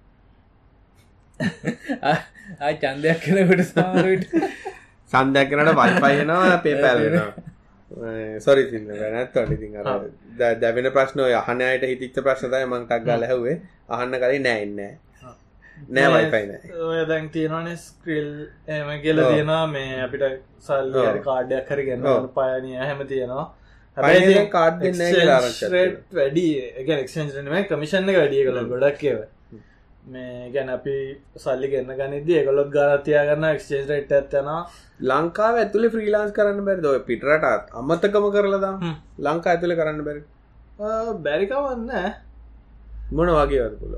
ආ චන්දයක් කෙනකට සාමට සන්දයක් කරට වයිපයනවා පේපැල්ලෙනවා සොරි සින්න නැත් අනිති දැවෙන ප්‍රශ්න යහනයට හිතිච්ච ප්‍රශ්නතය මංටක් ගල හැවේ අහන්න කලින් නෑඉන්න නෑ. වයිපයින ඔය දැන් තියෙනවන ස්ක්‍රිල් එම කියල තියෙනවා මේ අපිට සල් කාඩයක් හරි ගන්න පයනය හැම තියෙනවා. කාඩ් වැඩි. එක එක්ෂන්ම කමිෂණ එක වැඩිය කළ ගොඩක් කියව මේ ගැන අපි සල්ලි ගන්න ගනිද ගොලොත් ගානතියා ගන්න එක්ෂේන්ජ රට් ඇත්තන ලංකාව ඇතුලේ ෆ්‍රීලාන්ස් කරන්න බැරි ඔය පිටරටත් අමත්තකම කරලදා ලංකා ඇතුළ කරන්න බැරි. බැරිකවන්න මොන වගේ වද පුල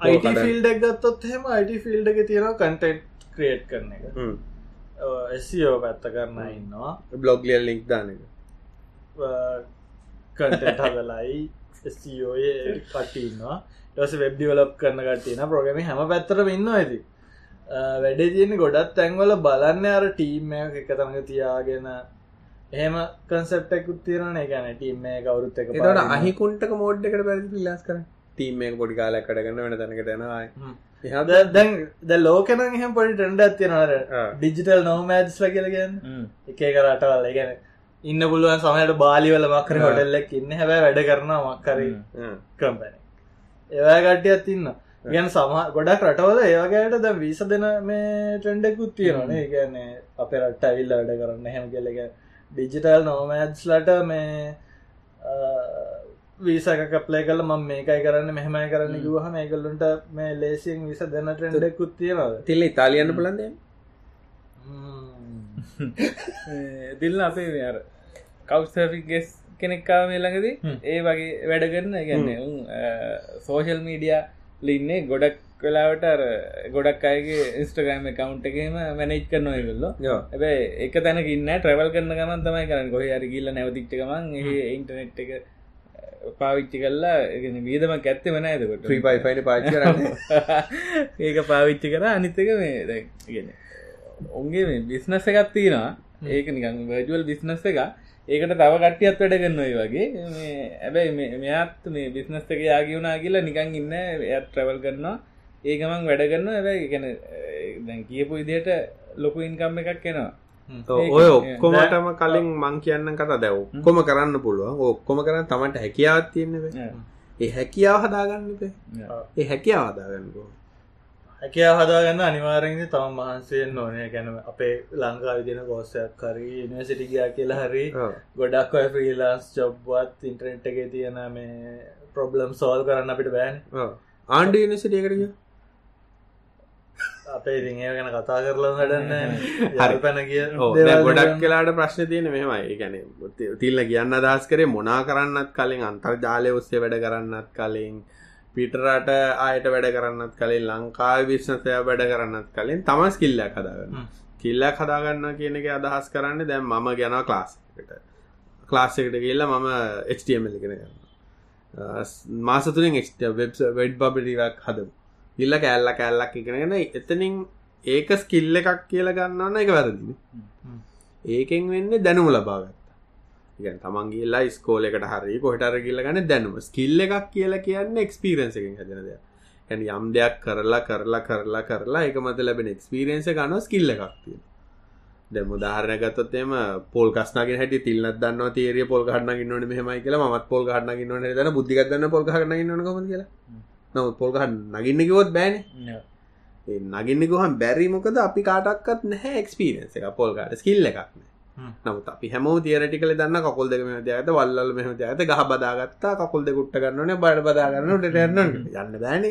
අයිට ෆිල්ඩක් ගත්තොත් හෙම අයිට ෆිල්ඩ එක තියෙනවා කන්ටෙන්ට් ක්‍රියට් කරන එක. එසිෝ පැත්ත කරන්න ඉන්නවා. බ්ලොග් ලියල් ලික් දාන එක. කටට හදලයි ස්ෝය කටන්නවා ටස වෙබ් ඩිවලප් කරන කටන ප්‍රගම හැම පැත්තරම ඉන්න ඇති වැඩේ තියෙන ගොඩත් තැන්වල බලන්න අර ටීම් එක තරඟ තියාගෙන. එහෙම කන්සප්ටකුත් තිරන ගැන ටීම් කවරුත් එක තට අහිකුන්ටක මෝඩ් එකට පැරි පිල්ලස් කර ටීම් එක පොඩි කාලක් කටගන්න වෙන තැනකට යනවා. දැන් ද ලෝකන එහෙම පොඩි ටෙන්ඩ ඇතියනර ඩිජිටල් නෝමෑඩ්ස් ල කියලගෙන් එකේ කරටවල් ගැන ඉන්න පුළුවන් සමහට බාලිවල මක්කර හොටල්ලක් ඉන්න. හැබැ වැඩ කරනවා මක්කරී කම්පැන ඒවා කට්ටියත් ඉන්න ගැන සම ගොඩක් රටවල ඒවගේට ද වීස දෙන මේ ට්‍රෙන්ඩෙකුත් තියෙනනේ ගැන්නේ අප රට්ට ඇවිල්ල වැඩ කරන්න හැම කෙලෙක ඩිජිටල් නෝමෑඩ්ස්ලට මේ වීසක ප්ලේ කල ම මේකයි කරන්න මෙහමයි කරන්න ගුවහ මේකල්ලුන්ට මේ ලේසින් විස දෙන්න ට්‍රෙන්ඩෙකුත් තියෙනද තිල්ල ඉතාලියන්න පුලන්දේ දිල්ල අපේ අර. කව්සෆිගෙස් කෙනෙක්කාව මේ ළඟද ඒ වගේ වැඩ කරන ගැන්න සෝෂල් මීඩිය ලින්නේ ගොඩක් වෙලාවට අර ගොඩක් අයගේ ඉස්ටගෑම කවුන්ට එකම මැනෙච් කරන ඔයගල්ල ඇබැ එක තැනකින්න ට්‍රවල් කරන ගමන් තමයි කරන්න. කොහ අර ගිල්ල නැවතිච්ච ගමන් ඒ ඉන්ටනෙට් එක පාවිච්චි කල්ලා වීදම ඇත්ත වන ඇතකොට ්‍රීපයිෆයින පාචි කරන්න. ඒක පාවිච්චි කර අනිත්තක මේ දැගෙන ඔන්ගේ මේ බිස්නස එකත් තියෙනවා. ඒක නිකන් වර්ජුවල් බිස්නස් එක ඒකට තව කට්ටියත් වැඩ කරන්නයි වගේ. ඇබැයි මෙයාත් මේ බිස්නස් එක යාගියුණා කියලා නිකං ඉන්න එයත් ට්‍රවල් කරනවා. ඒකමං වැඩ කරන්න ඇබැයි ගැන දැන් කියපු ඉදියට ලොකු ඉන්කම් එකක් එනවා. ඔය ඔක්කොමටම කලින් මං කියන්න කතා දැව කොම කරන්න පුළුවන්. ඔක්කොම කරන්න තමන්ට හැකියාවත් තියන්න ඒ හැකියාව හදාගන්න ඒ හැකියාව හදාගන්නකෝ හැකයා හදාගන්න අනිවාරෙන්ද තම මහන්සයෙන් ඕනය ගැන අපේ ලංකා විදින කෝස්සයක් කරී නිවසිටිගයා කියලා හරි ගොඩක් ඔය ෆ්‍රීලාන්ස් ජොබ්වත් ඉන්ටරෙන්ට් එක තියෙන මේ ප්‍රොබ්ලම් සෝල් කරන්න අපිට බෑන්. ආණ්ඩ නිසිටියකරග අපේ ඉතිඒ ගැන කතා කරලා හඩන්න හරි. පැන කිය ගොඩක් කලාට ප්‍රශ්න තියෙන මෙමයි ගැන තිල්ල කියන්න අදස් කරේ මොනා කරන්නත් කලින් අන්තර්ජාලය ඔස්සේ වැඩ කරන්නත් කලින් පිටරට ආයට වැඩ කරන්නත් කලින් ලංකාව විශ්නතය වැඩ කරන්නත් කලින් තම ස්කිල්ලයක් හදාගන්න කිල්ලක් හදාගන්න කියන එක අදහස් කරන්න දැම් මම ගැන ක්ලාස්කට ක්ලාස්සකට කියල්ලා මම HTML ගෙන කරන්න මාසතුරින් වෙබ් වෙඩ් බබිටිවක් හදමු. ඉල්ල කෑල්ල කෑල්ලක් එකගෙන එතනින් ඒක ස්කිල්ල එකක් කියලා ගන්නවන්න එක වැරදින. ඒකෙන් වෙන්න දැනුම ලබාගත්ත ඉගන් තමන්ගේලා ස්කෝල එකට හරි කොහටර කියල ගන්න දැනුම. ස්කිල්ල එකක් කියලා කියන්න එක්ස්පිරන්ස එකෙන් හැදෙන දෙයක්. ඇන යම් දෙයක් කරලා කරලා කරලා කරලා එක මත ලැබෙන එක්ස්පිරන්ස ගන්න ස්කිල්ල එකක් තියෙන දැ මුදාහරනගතොත්තේම පොල් කස්නගේ හැට තිල්න්න දන්න තේරිය පොල් කහන්න න්නන මෙහමයි කියලා. මත් පොල් කහන්න න්න දන බුද්ධිගත්න්න පොල් කහන්න න්න කොම කියලා. නමුත් පොල් කහන්න නගින්න කිවොත් බෑන. නගින්න ගොහන් බැරි මොකද? අපි කාටක්කත් නැහැ එක්ස්පිරන්ස එක පොල්කාට ස්කිල්ල එකක්න නමුත් අපි හැම තිරටිකල දන්න කකොල් දෙක මෙ ඇත වල්ල මෙහම ඇත ගහ බදාගත්තා කකොල් දෙකුට්ට ගන්නන බඩ බදාගන්න ටන්න යන්න බෑන.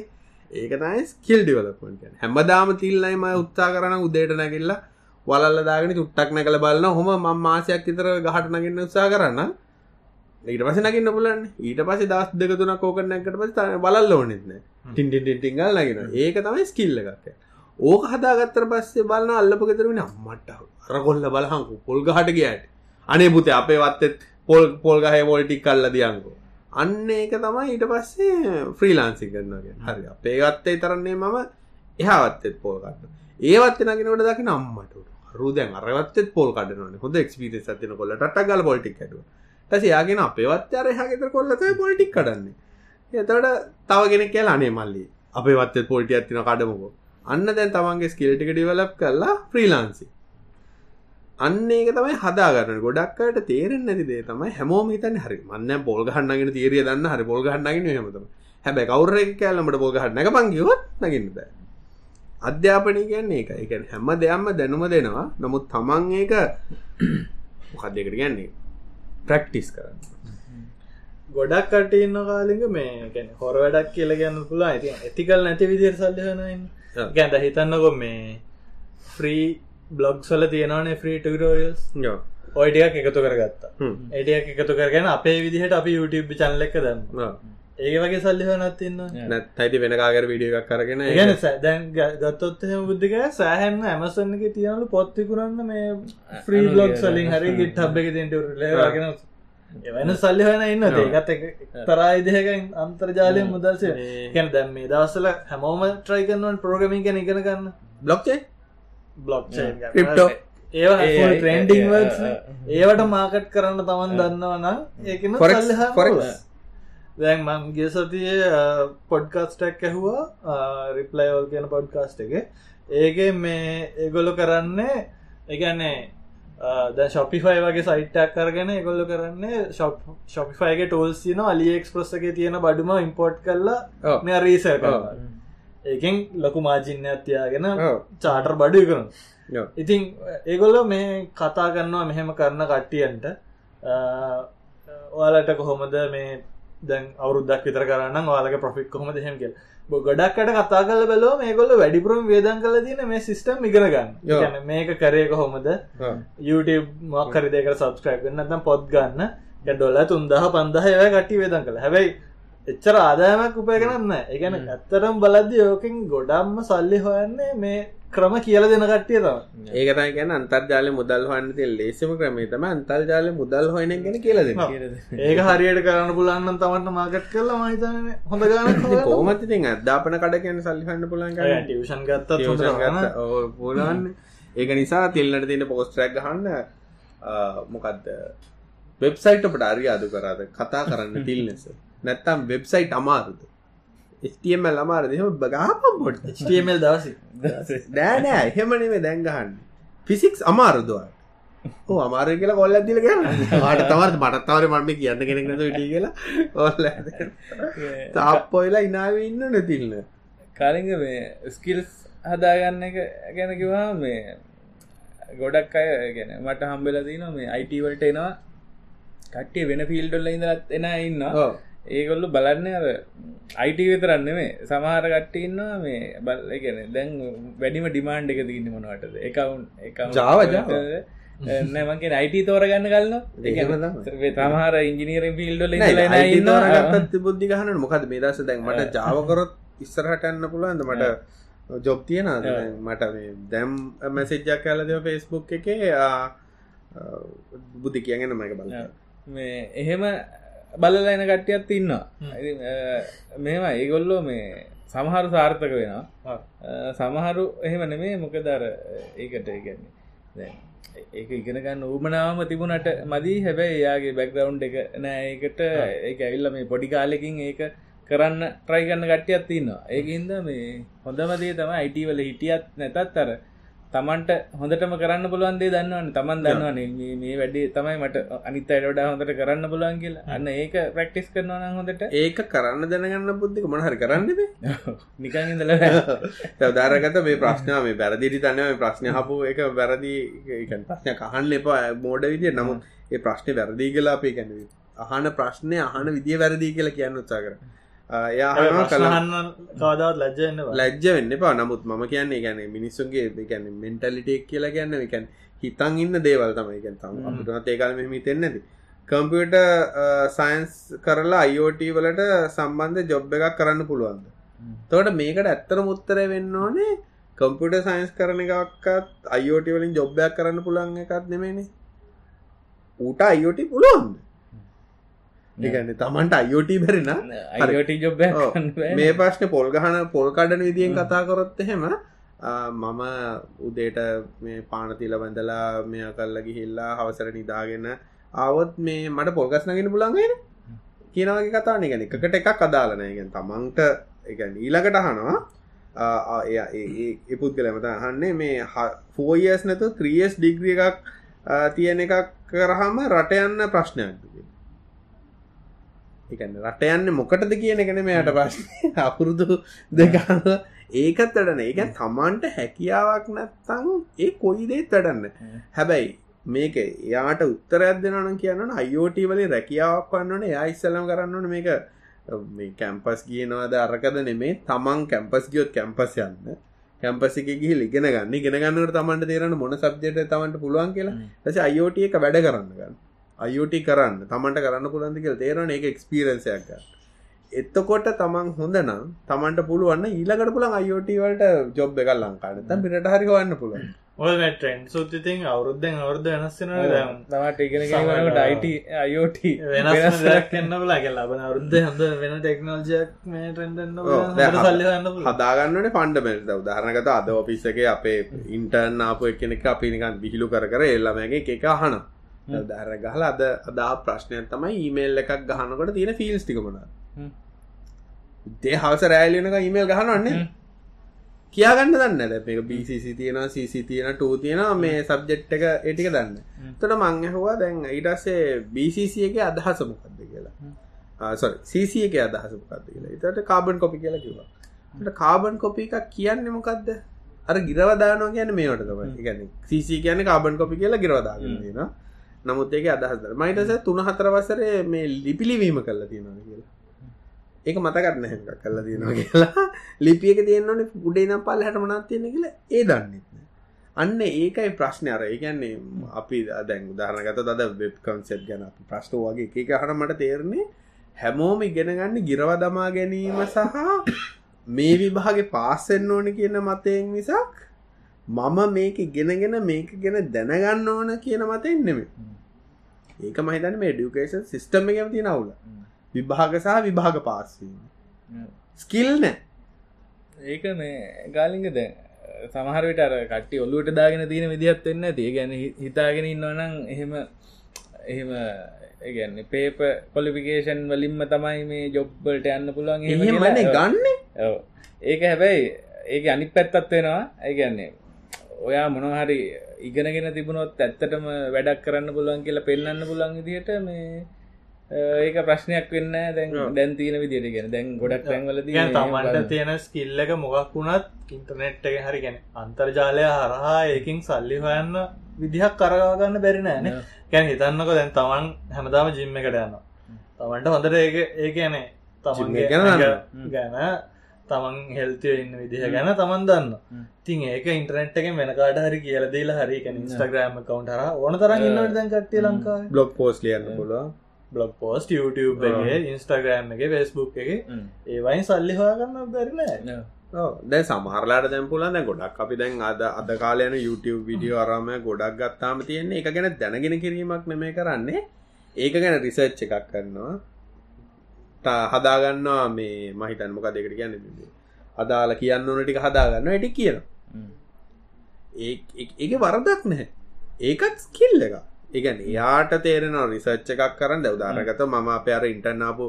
ඒක තයි ස්කිල් ඩිවලපට හැමදාම තිල්ලයිම උත්තා කරන උදේට නැකිල්ලා වලල්ල දාගෙන චුට්ටක් නැකල බලන්න හොම ම මාසයක් විතර ගහට නගන්න උත්සා කරන්න ඊට පස නගන්න පුලන් ඊට පස දස් දෙක තුන කෝකනැකට පස බලල්ල ඕනෙත්න ටින්ටිටිංගල් නගෙන ඒක තමයි ස්කිල්ල එකක්. ඕක හදාගත්තර පස්සේ බලන්න අල්ලපගෙතරෙන අම්මට. අර කොල්ල බලහංකු පොල්ග හට ගයාට අනේ පුතේ අපේ වත්තෙත් පොල් පොල්ගහය පොල්ටික් කල්ල දියංකෝ අන්න ඒක තමයි ඊට පස්සේ ෆ්‍රීලාන්සි කරන්නගේ හරි අපේ ගත්තේ තරන්නේ මම එහාවත්තෙත් පෝල් කන්න ඒවත් නගෙනට දකි නම්මට රුදැන් අරවත්තෙත් පොල් කඩනන හොඳ එක්ස්පිරිස් ඇතින කොල්ල ටක් ගල පොල්ටික් ඇඩුව ටස යාගෙන අපේවත් අර හගෙත කොල්ලතයි පොලිටික් කඩන්නේ. එතට තවගෙන කියල අනේ මල්ලි අපේ වත්තත් පොල්ටි ඇතින කඩමකෝ. අන්න දැන් තමන්ගේ ස්කිල්ටික ඩිවලප් කරලා ෆ්‍රීලාන්සි අන්න ඒක තමයි හදාගන්න ගොඩක්කට තේරෙන් නැතිදේ තමයි හැමෝම හිතන්න හරි මන්න පොල් ගහන්නගෙන තීරිය දන්න හරි පොල් ගහන්නගෙන හමතම හැබැ කවර කෑල්ලමට පොල් ගහන්නක පංගිවත් නගන්න බෑ. අධ්‍යාපනය කියන්නේ එක එක හැම දෙයක්ම දැනුම දෙනවා. නමුත් තමන් ඒක මොකක්දකට ගැන්නේ ප්‍රක්ටිස් කරන්න. ගොඩක් කට ඉන්න කාලික මේ ගැන හොර වැඩක් කියල ගන්න පුලා ඇති ඇතිකල් නැති විදිර සල්ලහනන්න ගැන්ට හිතන්නකො මේ ෆ්‍රී බ්ලොග් සල තියෙනවානේ ෆ්‍රී ටරෝරියල්ස් ඔයිඩියක් එකතු කරගත්තා. එඩියක් එකතු කරගෙන අපේ විදිහට අපි YouTube චනල එක දන්න ඒ වගේ සල්ලිහනත්තින්න නැත්තයිති වෙනකාගර විඩිය එකක් කරගෙන ගැන දැන් ගත්තොත්හම බුද්ධික සෑහැන්න ඇමසන්නක තියනලු පොත්තිකුරන්න මේ ෆ්‍රී බ්ලොග් සලින් හරි ගිට හබ් එක තිට එවැන සල්ලිහන ඉන්න ඒකත් තරයිදහකෙන් අන්තර්ජාලය මුදල්සේ ගැන දැම් මේ දවසල හැමෝම ට්‍රයි කරනුවන් ප්‍රෝගමින් ගැන ඉගෙන ගන්න. බ්ලොක්්චේ බ්ලොක් ඒ ට්‍රෙන්ඩිං ඒවට මාකට් කරන්න තමන් දන්නවනම් ඒකන ෆොරස් දැන් මංගේ සතිය පොඩ්කාස්ටක් ඇහවා රිප්ලයිවල් කියන පොඩ්කාස්ට එක. ඒක මේ ඒගොලු කරන්නේ එකන්නේ ද ශොපිෆයි වගේ සයිට්ටක් කරගෙන එකොල්ල කරන්නේ ශොපිෆයිගේ ටෝල්ස් තියන අලියෙක් ප්‍රස්සක තියෙන බඩුම ඉම්පෝට් කරලා. මෙ රීසර් ඒකෙන් ලොකු මාජින්න අත්තියාගෙන ඔව්. චාටර් බඩු කරන. ඉතින් ඒගොල්ල මේ කතා කරන්නවා මෙහෙම කරන කට්ටියන්ට ඔයාලට කොහොමද මේ දැන් අවුරුද්දක් විතර කරන්න වාලක ප්‍රොෆික් කොහොම දෙහෙම කියල ගොඩක්කට කතා කල බැලෝ මේගොල්ල වැඩිපුරම් වේදන් කල තින මේ සිිස්ටම් ඉගෙන ගන්න. මේක කරේ කොහොමද. YouTube මක්කරි දෙකට සබස්ක්‍රයිබ් නතම් පොත් ගන්න. ඩොල්ල තුන්දහ පන්දහ ය කටි වේදන් කළ. හැබැයි එච්චර ආදායමක් උපය කරන්න එකන ඇත්තරම් බලද්දි යෝකින් ගොඩම්ම සල්ලි හොයන්නේ මේ ක්‍රම කියල දෙන කට්ටිය තම ඒකතයි ගැන අන්තර්ජාල මුදල් හන්න තිය ලේසිම ක්‍රමේ තම අන්තර්ජාල මුදල් හොයන ගැන කියලද ඒක හරියට කරන්න පුලන්න තමට මාගට් කරලා මහිතන හොඳ ගන්න කෝමති ති අධ්‍යාපන කඩ කියන සල්ලිහන්න පුලන් ටියෂන් ගත්ත පුලන්න ඒක නිසා තිල්ලට තින පෝස්ට්‍රක් ගහන්න මොකක්ද වෙබ්සයිට් අපට අරි අදු කරාද? කතා කරන්න තිල්නෙස. නැත්තම් වෙබ්සයිට් අමාරුද ස්ටමල් අමාරද? එහම බගාපම් පොට් ටමල් දවසි. නෑනෑ එහෙමනවේ දැන්ගහන්න ෆිසික්ස් අමාරුදවාට ඕ අමාර කියලා කොල්ල දිල ගන්න ට තමත් මටත්තාවර මර්ම කියන්න කෙනෙක්නතු ඉටි කියලා ඔල්ල තාප්පොයිලා ඉනාව ඉන්න නැතිල්න්න කාලිග මේ ස්කිල්ස් හදාගන්න එක ගැන කිවා මේ ගොඩක් අය ගැන මට හම්බෙල තින මේ අයිටවලට එනවා. කට්ටිය වෙන ෆිල්ඩොල්ල ඉඳලත් එන ඉන්න ඒගොල්ලු බලන්න අර අයිට විතරන්න මේ සමහර කට්ටඉන්නවා මේ බල්ල ගැන දැන් වැඩිම ඩිමාන්්ඩ එක තින්න මොනවටද එකවුන් එක. නෑමගේ අයිට තෝරගන්න කලන්න. තමහර ඉංජිනීරෙන් ෆිල්ඩොල ඉන්න බුද්ධි ගහන මොකද මේ දස දැන් මට ජාවකරොත් ඉස්සරහට යන්න පුළුවන්ද? මට ජොබ් තියෙන මට දැම් මැසිජ්ජක් කල දෙව ෆෙස්බුක් එක බුද්ධි කියගෙන මක බල මේ එහෙම බලලයින කට්ටියත් ඉන්නවා. මෙම ඒගොල්ලෝ මේ සමහරු සාර්ථක වෙනවා. සමහරු එහෙම නෙමේ මොකදර ඒකට ඉගන්නේ ඒක ඉගෙනගන්න ඌමනාවම තිබුණට මදී. හැබැයි එයාගේ බැක්ග්‍රවන්් එක නෑ. ඒකට ඒ ඇවිල්ල මේ පොඩි කාලෙකින් ඒක කරන්න ට්‍රයිගන්න කට්ටියත් තින්නවා ඒකන්ද මේ හොඳමදේ තම අයිටවල හිටියත් නැතත් අර තමන්ට හොඳටම කරන්න පුළුවන්දේ දන්නවන්න තමන් දන්නවන මේ වැඩේ තමයි මට අනිත් අයට හොඳට කරන්න පුළුවන් කියලා. අන්න ඒක ප්‍රක්ටිස් කරනවා හොඳට. ඒක කරන්න දැනගන්න බුද්ධික මොනහරි කරන්නද නිකන් ඉඳල දරගත මේ ප්‍රශ්නාව මේ බැරදිරි තනව මේ ප්‍රශ්න හපු එක වැරදි ප්‍රශ්න කහන්න එපා මෝඩ විදිිය නමුත් ඒ ප්‍රශ්නය වැරදිී කලා අපේ කැනව අහන ප්‍රශ්නය අහන විදිිය වැරදිී කියලා කියන්න උත්සා කර කාදාවත් ලජ්ජන්න ලැජ්ජ වෙන්න එපා. නමුත් මම කියන්නේ ගැන මිනිස්සුන්ගේ ගැන මෙන්ටලිටෙක් කියලා ගැන්න එකැන් හිතන් ඉන්න දේවල් තමයි. ගැන් තම අපට ඒකල් මෙහම තෙන්නද කම්පියට සයින්ස් කරලා අයෝට වලට සම්බන්ධ ජොබ් එකක් කරන්න පුළුවන්ද? තවට මේකට ඇත්තර මුත්තර වෙන්න ඕනේ කම්පිට සයින්ස් කරන එකක්කත් අයෝට වලින් ජොබ්බයක් කරන්න පුළන් එකත් නෙමේනේ ඌට අයෝට පුළුවන්ද ඒගන්න තමන්ට අයෝට බැරින අයිට ජොබ් මේ ප්‍රශ්න පොල් ගහන පොල් කඩන විදිියෙන් කතා කොරොත් එහෙම මම උදේට මේ පානතිල බඳලා මෙය කල්ල ගිහිල්ලා හවසර නිදාගෙන ආවොත් මේ මට පොල්ගස්නගෙන පුළන්ගෙන කියනවගේ කතාන ගැන එකට එකක් අදාලනයගෙන් තමන්ට එකන් ඊලකට අහනවා. එපුද්ගලමත අහන්නේ මේ ෆෝයස් නැතු ත්‍රියස් ඩිග්‍රිය එකක් තියෙන එකක් කරහම රට යන්න ප්‍රශ්නයක් එකන්න රට යන්න මොකටද කියන එකන මෙයට ප්‍රශ්න. අපුරුදු දෙකන්න ඒකත් වැඩන ඒක තමන්ට හැකියාවක් නැත්තං ඒ කොයි දේත් වැඩන්න හැබැයි මේක එයාට උත්තරයක් දෙනන කියන්න අයෝට වලින් රැකියාවක් වන්නන එයා ඉස්සලම් කරන්නන මේක මේ කැම්පස් කියනවාද අරකද නෙමේ තමන් කැම්පස් ගියොත් කැම්පස් යන්න. කැම්පසික ගිහි ලිගෙන ගන්න. ගෙන ගන්නට තමන්ට තේරන මොන සබ්ජයට තමන්ට පුළුවන් කියලා. ඇස අයෝට එක වැඩ කරන්න ගන්න අයෝට කරන්න තමන්ට කරන්න පුළන්දි කියල තේරන එක එක්ස්පිරන්සයක් ගන්න. එත්තකොට තමන් හොඳ නම් තමන්ට පුළුවන්න ඊලකට පුළන් අයෝට වලට ජොබ් එක ලංකාට තම් පිට හරි වන්න පුළුවන්. ඔය ට්‍රෙන්ඩ් සුතිතින් අවුරුද්ධෙන් අවුරුද්ධ වෙනස්සෙන තමට ඉගෙන ගන්නට අයිට අයෝට වෙනස් කන්න බලා. කියලා ලබන අවරුද්ධ හඳ වෙන ටෙක්නෝජයක් මේ සල්ලන්න හදාගන්නට පණ්ඩමෙල්ට උදාහරනගත අද ඔපිස්සක අපේ ඉන්ටර්න් ආපු එකනෙක් අපි නිකන් බිහිලු කර කර එල්ලමගේ එක අහන දර ගහල අද අදා ප්‍රශ්නය තමයි ඊමේල් එකක් ගහනකොට තියෙන ෆිල්ස් ටිකමන දේ හවස රෑලියනක ඊමේල් ගහනවන්නේ කියාගන්න දන්න දැ එක BCC තියෙන CC තියෙන ටූ තියෙන මේ සබ්ජෙට් එක ඒටික දන්න. තොට මං ඇහවා දැන් ඉටස්සේ එක අදහස මොකක්ද කියලා. සො CC එක අදහස මොකක්ද කියලා. එතට කාබන් කොපි කියලා කිවා කාබන් කොපි එකක් කියන්න මොකක්ද අර ගිරවදානෝ කියන මේට තමයි. ගැන CC කියන කාබන් කොපි කියලා ගිරවදාගන්න තියෙන නමුත් ඒක අදහස් මයිටස තුන හතර වසරේ මේ ලිපිලිවීම කල්ලා තියෙනවා කියලා. ඒක මතකත්න හැක කල්ලා තියෙනවා කියලා. ලිපියක තියෙන්නවන ගුඩේ නම් පල් හැට මනත් තියෙන කියලා ඒ දන්නෙත්න අන්න ඒකයි ප්‍රශ්නය අර. ඒකන්නේ අපි දැන් උදාරනගත දද වෙබ් කන්සෙට් ගැන අපි ප්‍රශ්ට වගේ එක හට මට තේරණේ හැමෝම ඉගෙන ගන්න ගිරව දමා ගැනීම සහ මේ විභාගේ පාස්සෙන් ඕන කියන මතයෙන් මිසක් මම මේක ගෙනගෙන මේක ගැන දැනගන්න ඕන කියන මතෙන් නෙමේ ඒක මහිතන මේ ඩියුකේෂන් සිිස්ටම එකම තියෙන අවුල. විභාග සහ විභාග පාස්වීම ස්කිල් නෑ. ඒක මේ ගාලිංග දැන් සමහරවිට අර කට්ටි ඔල්ලුවට දාගෙන තියෙන විදිහත් වෙන්න තිය ගැන හිතාගෙන ඉන්නවනම් එහෙම එහෙම ඒගැන්න පේප කොලිෆිකේෂන් වලින්ම තමයි මේ ජොබ්බලට යන්න පුළුවන් එහෙමන ගන්න? ඒක හැබැයි ඒක අනි පැත්තත් වෙනවා. ඒගැන්නේ ඔයා මොනහරි ඉගෙනගෙන තිබුණොත් ඇත්තටම වැඩක් කරන්න පුළුවන් කියලා පෙන්න්න පුළන් විදිට මේ ඒක ප්‍රශ්නයක් වෙන්න දැන් දැන් තියෙන විදිට ගෙන දැන් ගොඩක් තැන්වල තමන්ට තියෙන ස්කිල්ල එක මොකක් වුණත් ඉන්ටර්නෙට් එක හරි ගැන අන්තර්ජාලය හරහා ඒකින් සල්ලි හොයන්න විදිහක් කරගන්න බැරි නෑන ගැන හිතන්නක දැන් තමන් හැමදාම ජිම්ම එකට යන්න තමන්ට හොඳට ඒක ඒ කියනේ තමන්ගේ ගැන තමන් හෙල්තිය ඉන්න විදිහ ගැන තමන් දන්න තින් ඒක ඉන්ටරනෙට් එක වෙනකාට හරි කියල දේලා හරි ඉස්ටග්‍රෑම් කවන්ටර ඕන තරන් ඉන්නට දැන් කට්ටිය ලංකා බ්ලොග් පෝස් ලියන්න පුළුවන්. බ්ලොග් පෝස්ට YouTube එක ඉන්ස්ටග්‍රෑම් එක ෆෙස්බුක් එක. ඒවයින් සල්ලි හොයාගන්න බැරින දැ සමහරලාට දැම් පුලන් දැ ගොඩක් අපි දැන් අද අද කාලයන YouTube විඩියෝ අරම ගොඩක් ගත්තාම තියෙන්නේ එක ගැන දැනගෙන කිරීමක් නෙමේ කරන්නේ. ඒක ගැන රිසර්ච් එකක් කරනවා හදාගන්නවා මේ මහිතන් මොක දෙකට කියන්න අදාලා කියන්න ඕන ටික හදාගන්න ඇටි කියන ඒ වරදක් නැහැ. ඒකත් ස්කිල්ල එකක්. ඉගැන යාට තේරෙන රිසච්ච එකක් කරන්න. දවදාරගත මම අපයාර ඉන්ටර්නාපු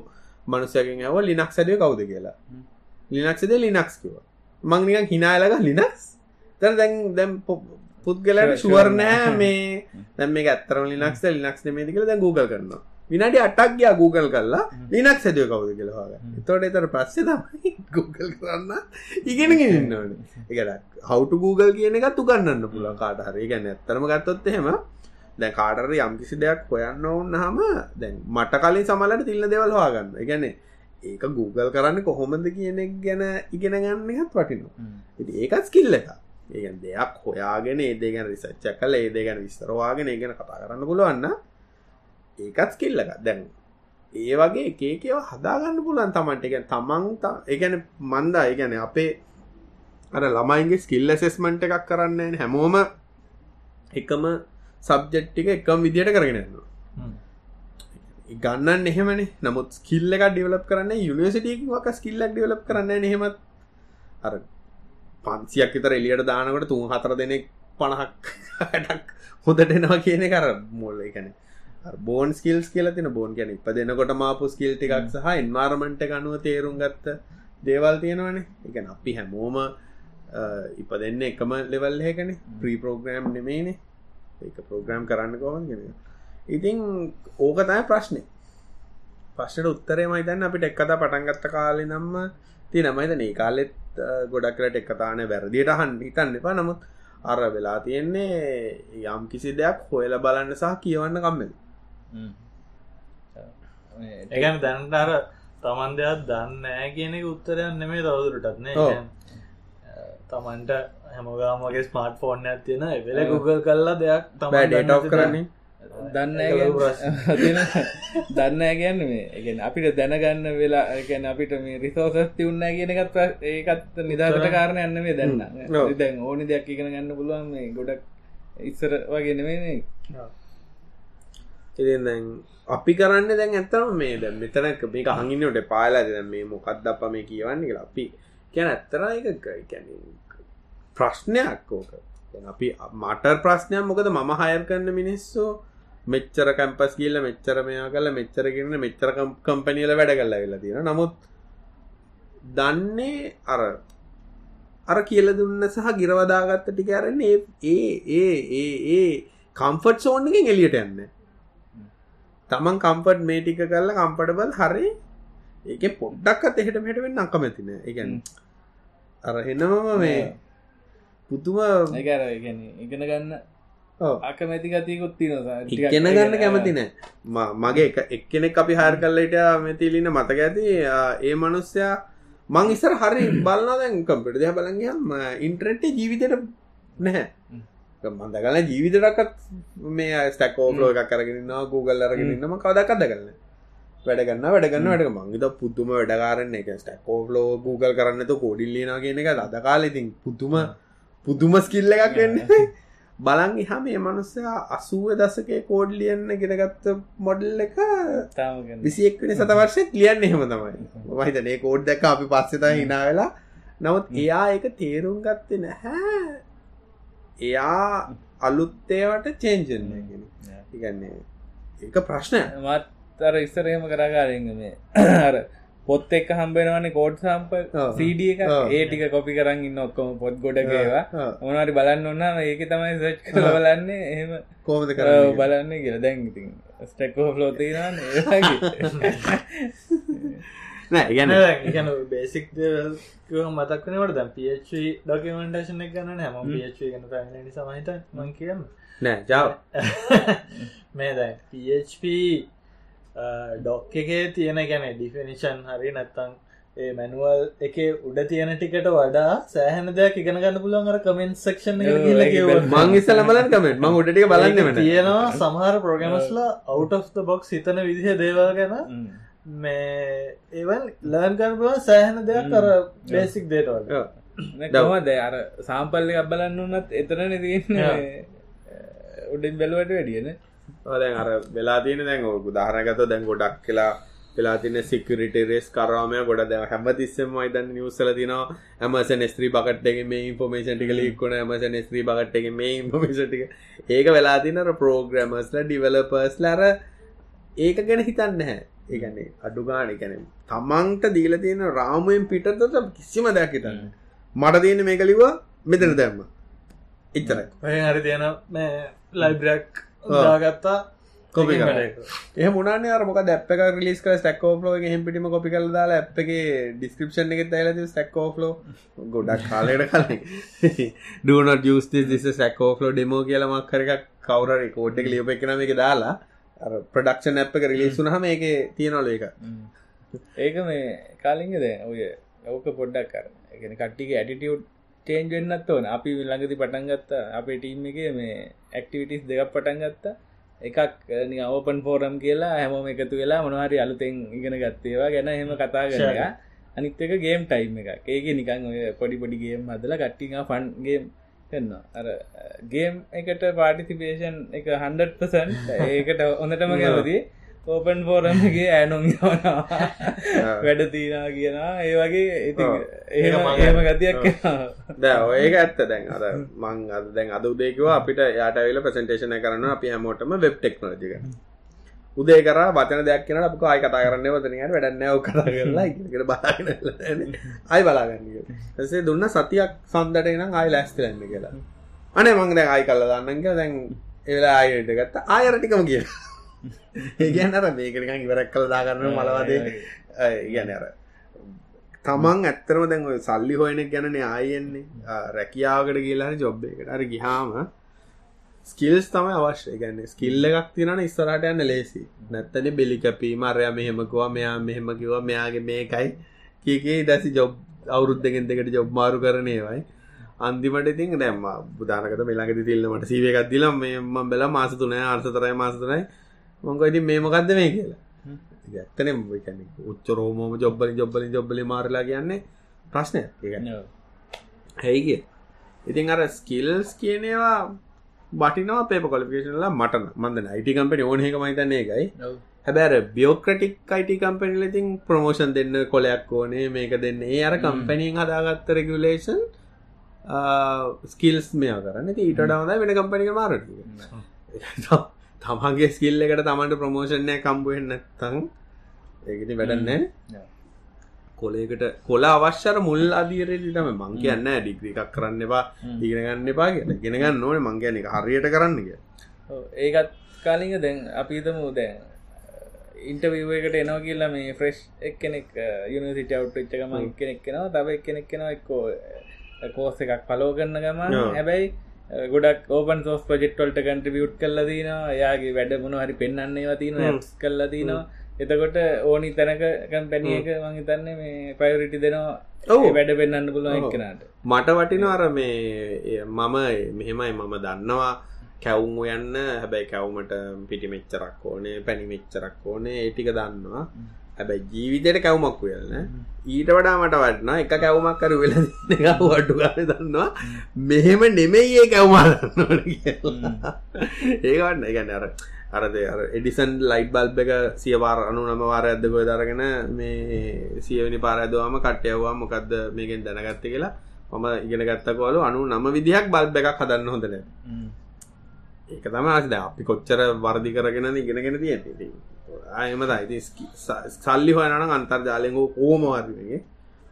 මනුසයකින් ඇව ලිනක් සැඩිය කවුද කියලා. ලිනක්සද ලිනක්ස් කිව මංනික හිනායලක ලිනක්ස්? තර දැන් දැම් පුද්ගලට ශුවරනෑ මේ. දැම මේ ඇත්තරම ලිනක්ස් ලිනක්ස් මේතිකල දැ Google කරනවා විනාඩි අටක් ගයා Google කරලා. ලිනක් සැදුව කවුද කියලවාග තොට එතර පස්සේ තමයි Google කරන්න ඉගෙනගෙන ඉන්නවන එකට හවුට Google කියන එකත් උගන්නන්න පුළන් කාට හරි. ගැන ඇත්තරම ගත්තොත් එහෙම දැන් කාටර යම්කිසි දෙයක් හොයන්න ඕන්න හම දැන් මට කලින් සමලට තිල්ල දෙවල් හවාගන්න ගැන ඒක Google කරන්න කොහොමද කියන ගැන ඉගෙන ගන්න එකත් වටිනවා. ඒකත් ස්කිල්ල එක ඒ දෙයක් හොයාගෙන ඒදේ ගැන රිසච්ච කල ඒදේ ගැන විස්තරවාගෙන ඒ ගැන කතා කරන්න පුළුවන්න ඒකත් ස්කිල්ල එක දැන් ඒ වගේ එකේකව හදාගන්න පුලන් තමන්ට. එක තමන් ඒගැන මන්දා. ඒගැන අපේ අර ළමයින්ගේ ස්කිල්ල සෙස්මන්ට එකක් කරන්න හැමෝම එකම සබ්ජෙට්ටික එකම් විදියට කරගෙනන්නවා ගන්න එහෙමනේ. නමුත් ස්කිල්ල එක ඩිවලප් කරන්න යුනිවසිටක ස්කිල්ලක් ඩිවලප් කරන්න නෙහෙමත් අර පන්සියක් විතර එලියට දානකට තුන් හතර දෙනෙක් පණහක් ටක් හොදටෙනවා කියන කර මොල්ල එකන බෝන් ස්කිල්ස් කියල තින බෝන් කියන ඉප දෙනකොට මාපු ස්කිල් ටිකක් සහ එන්වාර්මන්ට අනුව තේරුම් ගත්ත දේවල් තියෙනවනේ. එක අපි හැමෝම ඉප දෙන්න එකම ලෙවල්හකන ප්‍රී ප්‍රෝග්‍රෑම් නෙමේනේ ඒක ප්‍රෝග්‍රම් කරන්න කොහන් ගෙන ඉතින් ඕක තයි ප්‍රශ්නය පශ්ට උත්තරේ මයිතන්න අපිට එක්කතා පටන්ගත්ත කාලෙ නම්ම ති නමයිත ඒ කාලෙත් ගොඩක්ලට එක්කතාන වැරදිට හන් හිතන්න එපා. නමුත් අර වෙලා තියෙන්නේ යම් කිසි දෙයක් හොයල බලන්න සහ කියවන්න කම්මෙල් ඒගැන දැන්ටර තමන් දෙයක් දන්න කියනෙක උත්තරයන් නෙමේ තවදුරටත්නේ තමන්ට හැමගාමගේ ස්මාර්ට ෆෝන් ඇතියෙන වෙල Google කල්ලා දෙයක් තමයි ඩේට් කරන්නේ. දන්න දන්න ගැන්න මේ. එකෙන් අපිට දැනගන්න වෙලා ගැන අපිට මේ රිසෝසස් තිවුන්න කියන එකත් ඒකත් නිදාට කාරණ යන්න මේ දැන්න දැන් ඕනි දෙයක් ඉගෙන ගන්න පුළුවන් මේ ගොඩක් ඉස්සර වගේ නෙමේ ඉතින් දැන් අපි කරන්න දැන් ඇත්තම මේ දැ මෙතනක මේ හඟින්නට පාලා දැ මේ මොකක්ද අප මේ කියවන්න කියලා අපි කියන ඇත්තර එක කැන ප්‍රශ්නයක් ඕක. අපි මට ප්‍රශ්නයක් මොකද මම හයර් කරන්න මිනිස්සෝ මෙච්චර කැම්පස් කියල්ල මෙච්චර මෙයා කල මෙච්චර කියන්න මෙච්චර කම්පනියල වැඩ කල්ල වෙලා තියෙන නමුත් දන්නේ අර අර කියල දුන්න සහ ගිරවදාගත්ත ටික අරන්නේ ඒ ඒ ඒ ඒ කම්ෆට් සෝන්ගෙන් එලියට යන්න. තමන් කම්පට් මේ ටික කරලා කම්පටබල් හරි ඒක පොඩ්ඩක්ත් එහෙට මෙටවෙන්න අකමැතින එකන් අර හෙනමම මේ පුතුම ඒකර ඉගෙන ගන්න අකමැති ගතිකුත් තින ඉගෙන ගන්න කැමති නෑ. මගේ එක එක්කෙනෙක් අපි හාර කල්ලට මෙතිලින්න මතක ඇති. ඒ මනුස්්‍යයා මං ඉස්සර හරි බලන්න දැන් කම්පිට දෙහ බලගම් ඉන්ට්‍රෙට්ේ ජීවිතයට නැහැ මන්දගල ජීවිතරක්ත් මේ ස්ටකෝලෝ එකක් කරගෙනන්නවා Google අරගෙනන්නම කවදක්කද කරන්න වැඩගන්න වැඩගන්න වැඩ මංගත පුද්තුම වැඩකාරන්න එක ස්ටකෝලෝ Google කරන්නතු කෝඩිල්ලින කියන එක අද කාලෙතින් පුතුම පුදුම ස්කිල්ල එකක් වෙන්න බලන් එහා මේ මනුස්සයා අසුව දසකේ කෝඩ් ලියන්න ගෙනගත්ත මොඩල් එක විසිෙක්වනි සත වර්ෂය ලියන්න එහෙම තමයි. මහිතනේ කෝඩ් දැක අපි පස්සෙත හිනා වෙලා. නවත් එයා එක තේරුම් ගත්තේ නැහැ එයා අලුත්තේවට චේන්ජන්න ඉගන්නේ ඒක ප්‍රශ්නය මත් අර ඉස්සරහෙම කරගාරග මේ අර පොත් එක් හම්බෙනවන කෝඩ් සම්ප සඩ එක ඒ ටික කොපි කරන්න ඉන්න ඔක්කොම පොත් ගොඩගේවා ඕනට බලන්න ඔන්න ඒක තමයි සච් බලන්නේ. එහෙම කෝමද කර බලන්න කියල. දැන් ඉතින් ස්ටෙක්කෝ ෆලෝතිරන්න නෑ ඉගැන ගැන බේසික් මතක්නවට දැම් පච ඩොකමටේෂන එක ගන්න හැම. පච ගන පැලනි සමහිත මං කියන්න. නෑ ජාව මේ දැන් පHP ඩොක් එකේ තියෙන ගැන ඩිෆිනිෂන් හරි නැත්තං ඒ මැනුවල් එක උඩ තියෙන ටිකට වඩා සෑහන දෙයක් ඉගෙන ගන්න පුළුවන් අර කමෙන්ට් සක්ෂන් මං ඉස්සල බලන් කමෙන්ට් මං උඩටික බලන්න තියෙනවා සමහර ප්‍රෝගමස්ලා අවු් of the බොක්ස් හිතන විදිහ දේවල් ගැන මේ ඒවල් ලර්න් කරපුවා සෑහන දෙයක් කර බේසික් දේටවල් දවද අර සාම්පල්ල එකක් බලන්න වන්නත් එතරන තියන්න. උඩින් බැලුවට වැඩියන දැන් අර වෙලා තියෙන දැන් උදාහරණගත දැන් ගොඩක් කියලා වෙලා තින සිකරිට රේස් කරවාමය ගොඩ දැ හැම තිස්සම අයිතන් නිවසල තින ඇමසන ස්ත්‍රී බකට්ගේ මේ ඉන්ෆෝමේෂන් ටික ලික්කුණ ඇමසන ස්ත්‍රී බකට්ගේ මේ ඉන්ෆෝමේෂන් ටික. ඒක වෙලා තිනර ප්‍රෝග්‍රමස්ල ඩිවලපර්ස් ලර ඒක ගැන හිතන්න හැ ඒගැන්නේ අඩු ගාන ගැන තමන්ට දීල තියෙන රාමුවෙන් පිටතට කිසිම දෙයක් හිතන්න මට තියෙන මේ කලිවා මෙතන දැම්ම. එච්චරයි. හරි තියෙන ලයිබ්‍රක් දාගත්තා. කොපි ඒ මුණන අරමක දැප ලිස් ස්ටක්කෝලෝ හෙම පිටිම කොපි කල දාලා ඇ් එක ඩිස්ක්‍රපෂන් එක තයිල ස්ටක්කෝලෝ ගොඩක් කාලයට කලින්. ඩනට ජස්ති දිස සැකෝලෝ ඩෙමෝ කියලමක් කරක කවර කෝඩ් එක ලියප එකනම එක දාලා ප්‍රඩක්ෂන් ඇප් එක රිලිසුනහම ඒක තියනොල එක ඒක මේ කාලින්ගද ඔය ඔවක පොඩ්ඩක් කර එකන කට්ටික ඇටිටියුට් චේන්ජ් වෙන්නත් ඕන. අපි ළඟති පටන් ගත්ත අපේ ටීම් එක මේ ඇක්ටිවිටිස් දෙකක් පටන් ගත්තා. එකක් අවපන් ෆෝරම් කියලා හැමෝම එකතු වෙලා මොනවාරි අලුතෙන් ඉගෙන ගත්තේවා ගැන හෙම කතා කරයා අනිත් එක ගේම් ටයිම් එක ඒක නිකන් ඔය පොඩි පොඩි ගේම් හදලා කට්ටිං ෆන්ගේම් කන්න අර ගේම් එකට පාටිසිපේෂන් එක හන්ඩපසන් ඒකට හොඳටම ගැවදී ඕපන් ෆෝරම්ගේ ඇනුම් වැඩ තිීනා කියන ඒ වගේ ඉති එහෙම ඒම ගතියක් ද ඒක ඇත්ත. දැන් අද මං අද දැන් අද උදේකව අපිට යාට වෙල ප්‍රසන්ටේෂන කරන්න අපි හැමෝටම වෙබ් ටෙක්නෝජික උදේ කර වචන දෙයක් කියන අප අයි කතා කරන්න වතනයට වැඩන්නව කතා කරලා ඉකට බලාගෙන අයි බලාගන්න ඇසේ දුන්න සතියක් සන්දට නම් අයි ලැස්තරන්න කියලා. අනේ මං දැන් අයි කල්ල දන්නක දැන් එවෙලා ආයට ගත්ත. ආයරටිකම කියලා. ඒගැන අර මේකනිකන් ඉවරක් කළ දාගන්න මලවදේ. ගැන අර තමන් ඇත්තරම දැන් සල්ලි හොයන ගැනනේ ආයෙන්නේ රැකියාවකට කියලාන ජොබ් එකට අර ගිහාම ස්කිල්ස් තමයි අවශ්‍ය. ගැන්න ස්කිල්ල එකක් තිනන ඉස්සරට යන්න ලේසි. නැත්තන බෙලිකපී මරය මෙහෙමකවා මෙයා මෙහෙම කිව මෙයාගේ මේකයි. කියකේ දැසි ජොබ් අවුරුද්ධගෙන් දෙකට ජොබ් මාරු කරනයවයි අන්තිමට ඉතින් දැම්ම බුදානකත මෙලාගට තිල්ලමට සීවකක් දිලම් මෙම බෙල මාස තුනය අර්ථතරය මාසතුනයි මොංක ඉතින් මේ මොකක්ද මේ කියලා? ඇත්තන උච්චරෝමෝම ජොබ්බලි ජොබ්බලි ජොබ්බලි මාරලා කියන්නේ ප්‍රශ්නය හැයිගේ ඉතින් අර ස්කිල්ස් කියනවා බටිනවා පේප කොලිකේෂනල මටන මන්ද අයිට කම්පනි ඕනහක මහිතන්නේ එකයි හැබැර බියෝක්‍රටික් අයිට කම්පැනිල ඉතින් ප්‍රමෝෂන් දෙන්න කොලයක් ඕනේ මේක දෙන්න. ඒ අර කම්පැනින් හදාගත්ත රෙගුලේෂන් ස්කිල්ස් මෙයා කරන්න. ඊට ඩවද වෙන කම්පනික මාරට තමන්ගේ ස්කිල් එකට තමන්ට ප්‍රමෝෂණය කම්බුවෙන් නැත්තං ඒකති වැඩන්න කොලේකට කොල අවශ්‍යර මුල් අදිරටම මං කියන්න ඩිග්‍රී එකක් කරන්න එපා ඉගෙනගන්න එපා කිය ගෙනගන්න ඕන. මංගයන එක හරියට කරන්න කිය ඒකත් කාලිග දැන් අපිතම දැන් ඉන්ටවීව එකට එනවා කියලා මේ ෆ්‍රෙස්් එක් කෙනෙක් යුනිසිට අවට් ච්චකම කෙනෙක් කෙනවා. තබ කෙනෙක් කෙනවා එක්කෝ කෝස එකක් පලෝ කරන්න ගම හැබැයි ගොඩක් ඕපන් සෝස් ප්‍රජෙක්්වල්ට කන්ට්‍රිියුට් කල්ල දනවා යාගේ වැඩ මොන හරි පෙන්න්නන්නේ තින කල්ලා තිනවා එතකොට ඕනි තැනක කම්පැනියක මහිතන්න මේ පයවරිටි දෙනවා ඔහු වැඩ පෙන්න්න පුළුව එක්කනට. මට වටින අර මේ මම මෙහෙමයි මම දන්නවා. කැවුම් යන්න හැබැයි කැවුමට පිටි මෙච්චරක් ඕනේ පැණි මෙච්චරක් ඕනේ ඒටික දන්නවා. හැබැයි ජීවිතයට කැවුමක් වෙලන ඊට වඩා මට වටනා එක කැවුමක් කර වෙල වඩු ගන දන්නවා. මෙහෙම නෙමෙයි ඒ කැවුමා ඒකවන්න එකන්න අර අරද එඩිසන් ලයිට් බල්බ එක සියවාර අනු නම වාර ඇදකොය දරගෙන මේ සියවනි පාරඇදවාම කට්ටයවවා මොකක්ද මේකෙන් දැනගත්ත කියලා. මම ඉගෙන ගත්තකොලු අනු නම විදිහක් බල්බ එකක් හදන්න හොඳන ඒක තම අද අපි කොච්චර වර්දි කරගෙන ඉගෙනගෙන තියෙන ආයම දයිති සල්ලි හොයනන අන්තර්ජාලයක ඕමවාදගේ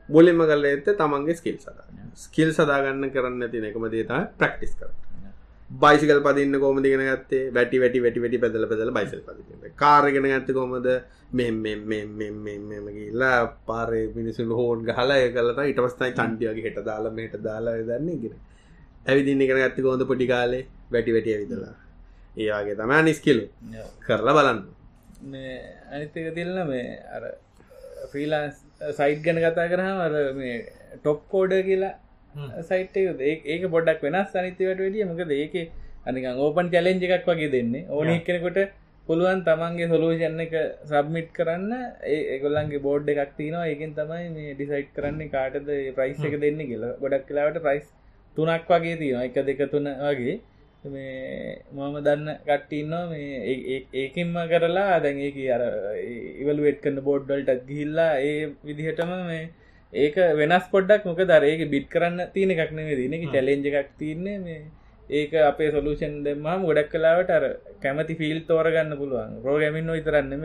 බොලිම කල්ල ඇත්ත තමන්ගේ ස්කිල් සදා ස්කිල් සදාගන්න කරන්න තින එකම දේතා ප්‍රක්ටිස් කර බයිසිකල් පදින්න කොම දිගෙන ගත්තේ? වැටි වැටි වැටි වැටි පැදල පැදල බයිසල් පදින්න කාරගෙන ඇත්ත කොමද මෙම කියලා පාරය මිනිසුන් හෝන් ගහලා කලට ඉට පස්තයි චන්ටියගේ හෙට දාලා මේට දාලා දන්නේ ගෙන ඇවිදින්න කර ඇත්ත කොඳ පොඩි කාලේ? වැටි වැටිය විදලා ඒවාගේ තමා නිස්කිලු කරලා බලන්න. අනිතක තිල්ල මේ අර ෆ්‍රීලාන්ස් සයිට් ගැන කතා කරහම අර මේ ටොප් කෝඩ කියලා සයිට ඒක පොඩක් වෙනස් අනිතවට වැඩිය. මොකද ඒක අනිකන් ඕපන් චලෙන්ජ එකක් වගේ දෙන්නේ. ඕන කෙනෙකොට පුළුවන් තමන්ගේ සොලූෂන් එක සබ්මිට් කරන්න. ඒගොල්ලන්ගේ බෝඩ් එකක් තිනවා ඒකින් තමයි මේ ඩිසයිට් කරන්නේ කාටද ප්‍රයිස් එක දෙන්න කියලා. ගොඩක් කලාවට ප්‍රයිස් තුනක් වගේ තියෙනවා. එක දෙක තුන වගේ. මේ මම දන්න කට්ටින්නවා මේ ඒකින්ම කරලා දැන් ඒක අර ඉවලුවට් කන්න බෝඩ්ඩල්ටත් ගිහිල්ලා ඒ විදිහටම මේ ඒක වෙනස් පොඩ්ඩක් මොක දරඒක බිට් කරන්න තියෙන එකක් නෙේ දනක චලෙන්ජ එකක් තියන්නේ මේ. ඒක අපේ සොලූෂන් දෙම ගොඩක් කලාවට අර කැමති ෆිල් තෝරගන්න පුළුවන්. රෝගමින් ඉතරන්නම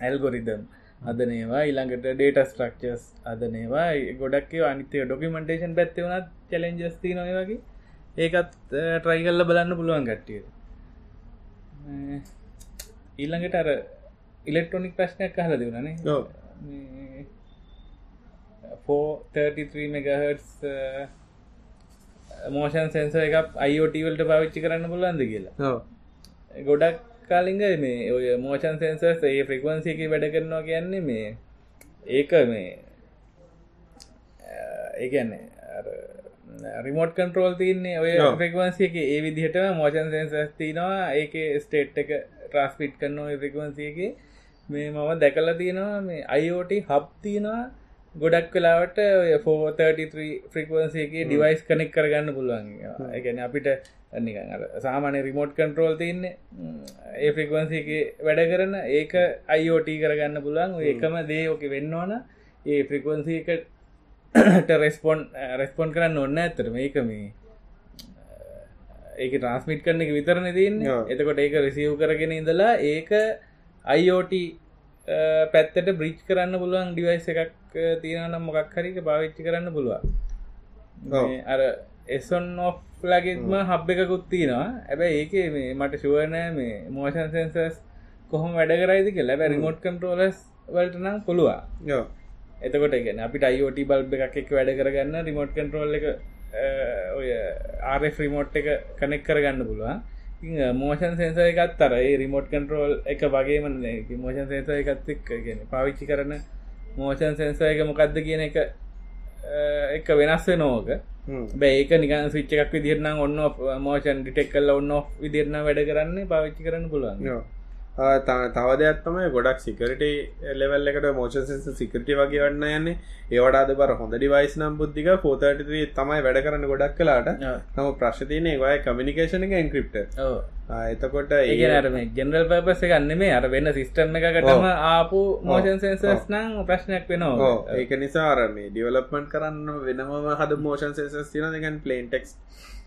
ඇල්ගොරිදම් අදනවා ඉළඟට ඩේට ස්ට්‍රක්චස් අදනවා ගොඩක් අනිතය ඩොකිමෙන්ටේෂන් පැත්ති වුණත් චලෙන්ජස් ති නොය වගේ. ඒකත් ට්‍රයිකල්ල බලන්න පුළුවන් ගට්ටිය ඊළඟට අර ඉලෙක්ට්‍රොනික් ප්‍රශ්නයක් කහල දෙවනේ 433 මෙගහටස් මෝෂන් සෙන්ස එකක් අයිෝටවල්ට පාවිච්චි කරන්න පුලන්ද කියලා? ගොඩක් කාලිග මේ ඔය මෝෂන් සෙන්සර්ස් ඒ ෆ්‍රිකවන්සික වැඩ කරනවා කියන්නේ මේ ඒක මේ ඒගැන්නේ රිමෝට් කන්ට්‍රෝල් තියන්නේ ඔය ෆ්‍රෙක්වන්සියක ඒ විදිහට මෝෂන් සෙන්සස් තිනවා ඒක ස්ටේට් එක ට්‍රස්පිට් කරන ෆ්‍රිකවන්සියක මේ මම දැකලා තියෙනවා මේ අයිෝට හබ් තියෙනවා ගොඩක් වෙලාවට ෆෝ33 ෆ්‍රිකවන්සියගේ ඩිවයිස් කනෙක් කරගන්න පුළුවන්. එකන අපිට සාමානය රිමෝට් කන්ට්‍රෝල් තියන්නේ. ඒ ෆ්‍රිකවන්සිගේ වැඩ කරන ඒක අයිෝට කරගන්න පුළුවන්. එකම දේ ඕක වෙන්න ඕන. ඒ ෆ්‍රිකවන්සිකට රෙස්පොන්් රෙස්පොන්් කරන්න ඔන්න ඇතර මේක මේ ඒක ට්‍රන්ස්මිට් කරන එක විතරන තින්න එතකොට ඒක රෙසිව් කරගෙන ඉඳලා ඒක අයිෝට පැත්තට බ්‍රිච් කරන්න පුළුවන් ඩිවයිස් එකක් තියෙනනම් මොකක් හරික පාවිච්චි කරන්න පුළුවන්. අර එසොන් ඔෆ්ලගෙත්ම හබ් එකකුත් තියෙනවා. ඇබැ ඒක මේ මට ශුවනෑ මේ මෝෂන් සෙන්සස් කොහොම වැඩ කරයිදි කියලා. බැ රිමෝට් කන්ට්‍රෝලස් වලට නම් පුළුවන්. එතකොට ගෙන අපිට අයිෝට බල්බ එකක් එක වැඩ කරගන්න රිමෝට් කන්ටරෝල් එක ඔය ආරෙ ්‍රීමෝට් එක කනෙක් කරගන්න පුළුවන් මෝෂන් සේන්ස එකත් තර රිමෝට් කන්ටරෝල් එක වගේම මෝෂන් සේන්ස එකත් එක් ගෙන පාවිච්චි කරන මෝෂන් සේන්ස එක මොකක්ද කියන එක එක වෙනස්ව නෝක බේක නිකන් විච්ච එකක් විදිරන ඔන්න මෝෂන් ඩිටෙක් කල්ල ඔන්න විදිරණ වැඩ කරන්න පාවිච්චි කරන්න පුළුවන් තව දෙයක් තමයි ගොඩක් සිකරට ලෙවල් එකට මෝෂන්ස සිකරට වගේ වන්න යන්නේ. ඒවට අද බර හොඳ ඩිවයිස් නම් බුද්ධික පෝතට තමයි වැඩ කරන්න ගොඩක් කලාට නම ප්‍රශ්තියන ඒවයි කමිනිකේෂන එක එන්ක්‍රප්ට එතකොට ඒරම ගෙනරල් පපස ගන්න මේ අර වෙන්න සිිස්ටම් එකකටම ආපු මෝෂන් සෙන්සස් නම් ප්‍රශ්නයක් වෙනවා. ඒක නිසා අරම ඩියවලප්මන්් කරන්න වෙනම හද මෝෂන් සෙන්සස් තින දෙකන් පලේන්ටෙක්ස්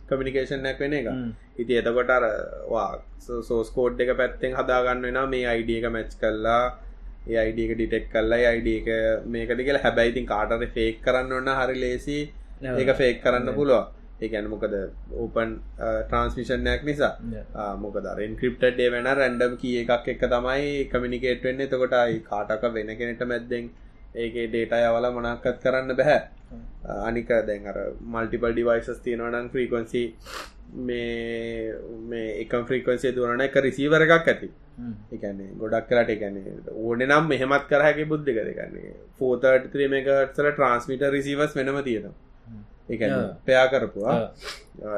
කමිනිකේෂන්යක් වෙන එක. ඉති එතකොට අරවා සෝස්කෝඩ් එක පැත්තෙන් හදාගන්න වෙන මේ අයිඩිය එක මැච් කල්ලා ඒ අයිඩ එක ඩිටෙක් කල්ලා අයිඩ එක මේකට කියලා. හැබැයිතින් කාටර ෆේක් කරන්න ඔන්න හරි ලේසි ඒක ෆේක් කරන්න පුළුව ඒගැන මොකද ඕපන් ට්‍රන්ස්මිෂන්යක් නිසා. මොකද ඉන්ක්‍රප්ට ේ වෙන රැන්ඩම් කිය එකක් එක තමයි කමිනිකේට් වෙන්න. එතකොට අයි කාටක වෙන කෙනෙට මැද්දෙන් ඒකේ ඩේටා යවල මොනක්කත් කරන්න බැහැ අනික දැන් අර මල්ටිපල් ඩිවයිසස් තියෙනවනම් ෆ්‍රීකොන්සි මේ මේ එකම් ෆ්‍රීකොන්සිය දුවන එක රිසීවර එකක් ඇති. එකන්නේ ගොඩක් කරට එකන්නේ ඕන නම් මෙහෙමත් කරහැකි බුද්ධි කරගන්නේ ෆෝතර්ත්‍රී මේකසල ට්‍රන්ස්මිට රිසිවස් වෙනම තියෙනවා. එක පයා කරපුවා.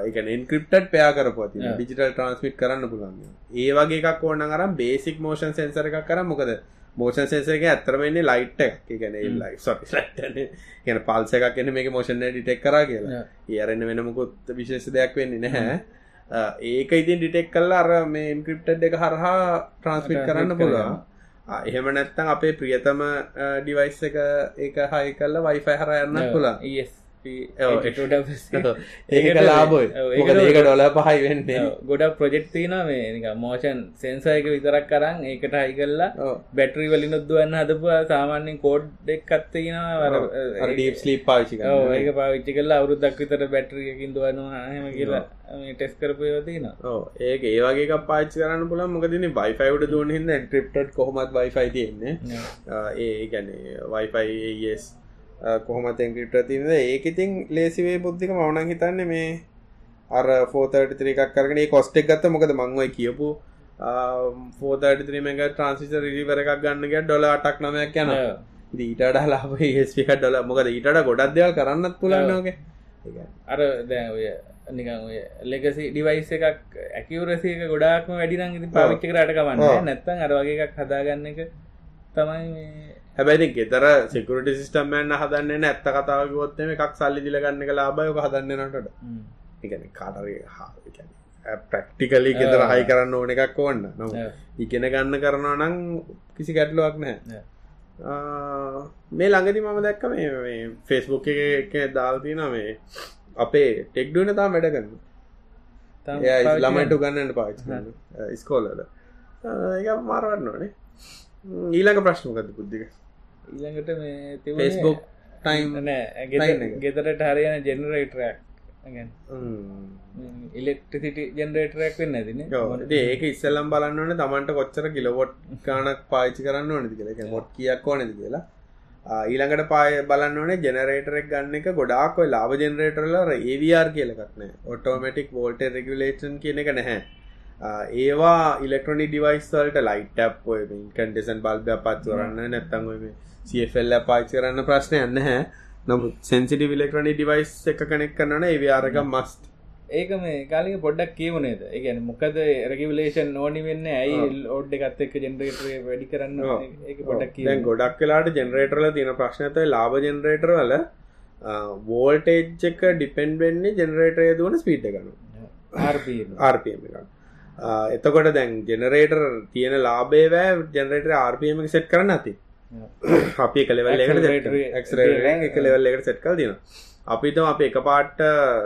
එක ඉන්ක්‍රප්ට පයා කරපු ඩිජිටල් ට්‍රන්ස්මිට් කරන්න පුළන් ඒ වගේ එකක් ඕන්න අරම් බේසික් මෝෂන් සෙන්සර එකක් කර මොකද මෝෂන් සේසක ඇතරමන්නේ ලයිට් ගැන ලයි ගැන පල්ස එකක්. එන්න මේක මෝෂණ ඩිටෙක් කර කියලා. ඒරන්න වෙනමකුත් විශේෂ දෙයක් වෙන්නේ නැහැ. ඒක ඉතින් ඩිටෙක් කල්ල අර මේ ඉන්ක්‍රප්ටඩ් එක හරහා ට්‍රන්ස්මිට් කරන්න පුළුවන්. එහෙම නැත්තම් අපේ ප්‍රියතම ඩිවයිස් එක ඒක හයි කල්ල වයිෆයි හර යන්න පුලා ඒක ලාබයි ඒක ඩොල පහයි වෙන්න. ගොඩක් ප්‍රජෙක්් තින මේ මෝෂන් සෙන්සයක විතරක් කරන්න ඒකට හයි කල්ලා බැටරි වලින් උද්දුවන්න හදපු සාමාන්‍යෙන් කෝඩ් එක් කත්තේනවා ස්ලීප් පාචි ඒක පාවිච්චි කල්ලා අවුරුද්දක් විතර බැටරියකින් දුවනවා හම කියලා ටෙස් කරපයවතින ඒක ඒවගේ පාච කරන්න පුල මොකදන බයිෆයිවට දුවන හිද ට්‍රිප්ට කොහොමත් වයිෆයි තියෙන්නේ. ඒ ගැනේ වයිෆයිස් කොහොම තැන්කිට තිනද ඒක ඉතින් ලේසිවේ බුද්ධික මවනන් හිතන්න මේ අර ෆෝතට ත්‍රිකක් කරගෙන කොස්ටෙක් ගත්ත මොකද මංවයි කියපු? ෆෝතරිමක ට්‍රන්සිස රිවර එකක් ගන්නග ඩොල අටක් නමයක් යන දීට ලාබ ඒස්පික ඩොල මොකද ඊට ගොඩක් දෙවල් කරන්නත් පුලන්නෝගේ අර දැ ඔය නිකන් ඔය ලෙගසි ඩිවයිස් එකක් ඇකිවරසක ගොඩාක්ම වැඩිනම් ඉති පාවිච්චි කරට කවන්න නැත්තන් අරවගේ එකක් හදාගන්න එක තමයි හැබැයි ගෙතර සිකුරට සිිටම්මයන්න හදන්න ඇත්ත කතාවගොත්තම එකක් සල්ලි දිලගන්න එක ලාබයක හදන්නනට එකන කාටරේ හා ප්‍රක්ටිකලි ගෙතර හයි කරන්න ඕන එකක් ඕන්න. නො ඉගෙන ගන්න කරනවා නම් කිසි ගැටලුවක් නෑ මේ ළඟදි මම දැක්ක මේ ෆෙස්බුක් එක දාල්තින මේ අපේ ටෙක්ඩුවන තා වැඩගන්න ළමයිට ගන්නට පාච ස්කෝලද ඒ මාරවන්න ඕනේ ඊළඟ ප්‍රශ්නකද බුද්ධික ඊළඟට මේ ෆෙස්බුක් ටයිම් ගෙතරට හරියන ජෙනරේටරයක් ඉලෙක්ට්‍රසිට ජෙනරේටරයක් වෙන්න ඇතින ඒක ඉස්සල්ලම් බලන්නවන තමන්ට කොච්චර කිලවොට් ගානක් පාචි කරන්න ඕනති කියල. මොට් කියක් ඕනද කියලා. ඊළඟට පාය බලන්න ඕනේ ජෙනරේටරෙක් ගන්න එක ගොඩාක් ලාබ ජෙනරේටරල ඒවර් කියලකක්න ඔටෝමටික් වෝල්ට රෙගුලේෂන් කියන එක නැහැ ඒවා ඉලෙක්ට්‍රොනි ඩිවයිස්වල්ට ලයිට් ඔය කන්ඩෙසන් බල්බ පත් කරන්න නැත්තං සල් පාචි කරන්න ප්‍රශ්නය යන්න හැ නමුත් සෙන්සිටි විලෙක්ට්‍රොනි ඩිවයිස් එක කනෙක් කරන්න ඒවාරක මස්ට ඒක මේ කාලික පොඩ්ඩක් කියවනේද ඒගැන මොකද රැකිවලේෂන් ඕනි වෙන්න ඇයි ඔඩ් එකත් එක් ජෙනරේටරේ වැඩි කරන්න පොඩක් ගොඩක් කලාට ජෙනරේටරල තියෙන ප්‍රශ්නතයි ලාබ ජෙනරේටර වල වෝල්ටේජ් එක ඩිපෙන්ඩ් වෙන්නේ ජෙනරේටරය දුවන ස්පීට් ගනු RPM එක එතකොට දැන් ජෙනරේටර් තියෙන ලාබේවෑ ජෙනරේටර RPM සෙට් කරන්න ඇති. අපි කලෙවල් එකට එක. ලෙවල් එකට සෙට් තින අපිතම අප එක පාට්ට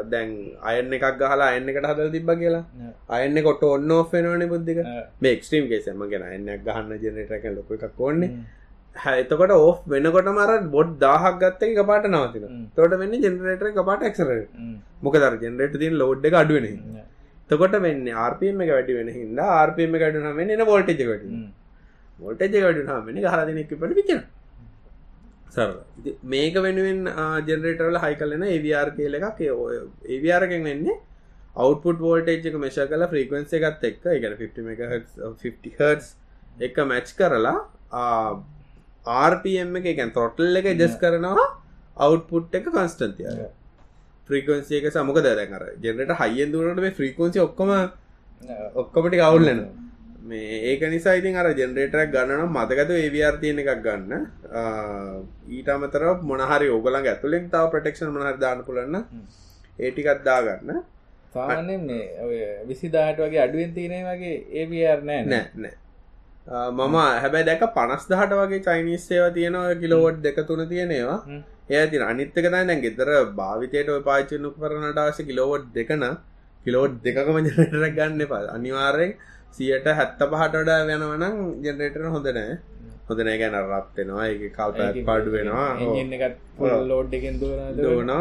දැන් අයන්න එකක් ගහලා අයන්න එකට හදල් තිබ කියලා. අයන්න කොට ඔන්න ඔෆෙනවන බුද්ධික මේක්ස්ට්‍රීම් කේසම ගෙන අයන්න ගහන්න ජනරට ලොක එකක් ඕන්නේ. එතකොට ඕ් වෙනකොට මර බොඩ් දාහක් ගත්ත එක පාට නවතින තොට වෙන්න ජෙනරේටර එක පාට එක්සර මොක දර ජෙනරේට තින් ලෝඩ් එක අඩුවෙන තකොට වෙන්න ආර්පම එක වැඩි වෙන හිද ආර්පම එක අඩුනම එන වෝල්ටජ වැඩි මොල්ටජ වැඩුනාමනි හරදිනෙක් පට පිචන සර මේක වෙනුවෙන් ජෙනරේටරල හයි කලන ඒවර් කියල එකක්. ඒවරකෙන් වෙන්නේ අවුපුට වෝල්ටේජ් එක මේශ කල ෆ්‍රීකවන්ස එකත් එක හස් එක මැච් කරලා ආර්පම් එක එකැන් තොටල් එක ජස් කරනවා අවුපුට් එක කන්ස්ටන්තිය ෆ්‍රීකවන්සිය එක සමක දැකර ජෙනට හයිෙන් දුරට මේ ෆ්‍රීකවන්සි ඔක්කොම ඔක්කොමටි කවුල්ලනවා මේ ඒක නිසා ඉතින් අර ජෙනරේටරක් ගන්නනම් මතකතු ඒවර් තියෙන එකක් ගන්න? ඊට අමතර මොනහරි ඔගලන් ඇතුලින් තව ප්‍රටෙක්ෂන් මොනහරි දාන්න පුලන්න ඒටිකත් දාගන්න. සාමාන්‍යෙන් මේ විසිදාට වගේ අඩුවෙන් තියනේ වගේ ඒවර් නෑ නෑ නෑ මම හැබැ දැක පනස් දහට වගේ චයිනිස් සේව තියෙනවා කිලෝවට් දෙක තුන තියෙනවා ඒ තින අනිත්තක දැන් ගෙතර භාවිතයට පාචනු කරනට ආස කිලෝවට් දෙකන කිලෝට් දෙකම ජනටරක් ගන්න පා අනිවාරයෙන් සියට හැත්ත පහට වඩා වෙනවනම් ජෙනරේටර හොඳ නෑ. හොඳන ගැන රත්වෙනවා ඒ කල්ප පාඩු වෙනවා. එජින් එකත් ලෝඩ් එකෙන් දුවන දන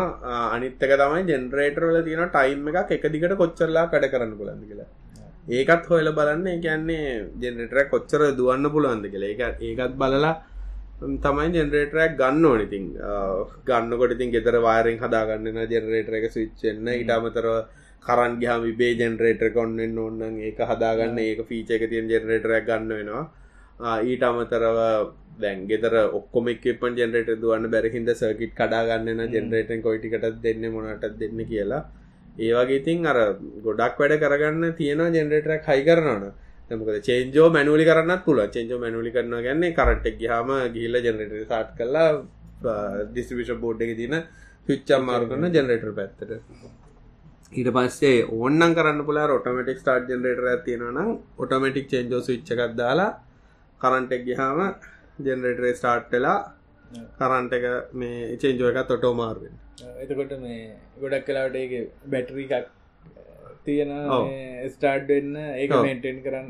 අනිත්තක තමයි ජෙනරේටරල තියෙන ටයිම් එකක් එක දිකට කොච්චරලා කඩ කරන්න පුලන්ද කියලා ඒකත් හොයල බලන්න. කියන්නේ ජෙනරේටර කොච්චර දුවන්න පුළුවන්ද කියලා. එක ඒකත් බලලා තමයි ජෙනරේටරක් ගන්න ඕනිතින් ගන්නකොට ඉතින් ගෙතර වාරෙන් හදාගන්නන ජෙනරේටර එක ස්විච්චෙන්න ඉට අමතරව කරන් ගහම විබේ ජෙනරේටර කොන්නෙන් ඔන්නන් ඒක හදාගන්න. ඒක ෆීච එක තියෙන් ජෙනරේටරයක් ගන්න වෙනවා. ඊට අමතරව දැන් ගෙතර ඔක්කොම එක්පන් ජෙනරේට දුවන්න බැරහින්ද සර්කිට් කඩාගන්නන ජෙනරේටෙන් කොයිටිකට දෙන්න මොනට දෙන්න කියලා ඒවගේ ඉතින් අර ගොඩක් වැඩ කරගන්න තියෙනවා ජෙනරේටරක් හයි කරනවන මොකද චේන්ජෝ මැනුලි කරන්නත් පුල චේන්ජෝ මැනුලි කරන ගැන්නේ කරට්ක් හම ගිල්ල ජනරට සාට් කල්ලා ඩිස්විෂ බෝඩ් එක තින පිච්චම් මාරු කරන ජනරේටර් පැත්තට. ඊට පස්සේ ඕන්නන් කරන්න පුලා ඔටමටික් ස්ටාර්් ජනරේටර තියෙනනම් ඔටමටික් චේන්ජෝ විච්චකක් දාලා කරන්ටෙක් ගහම ජනරේටරේ ස්ටාර්ට්ටලා කරන්ට එක මේ චේන්ජෝ එකත් ඔටෝ මාර්ුවෙන්. එතකොට මේ ගොඩක් කලාට ඒක බැටරි එකක් තියෙන ස්ටාඩ් වෙන්න ඒක මේටෙන් කරන්න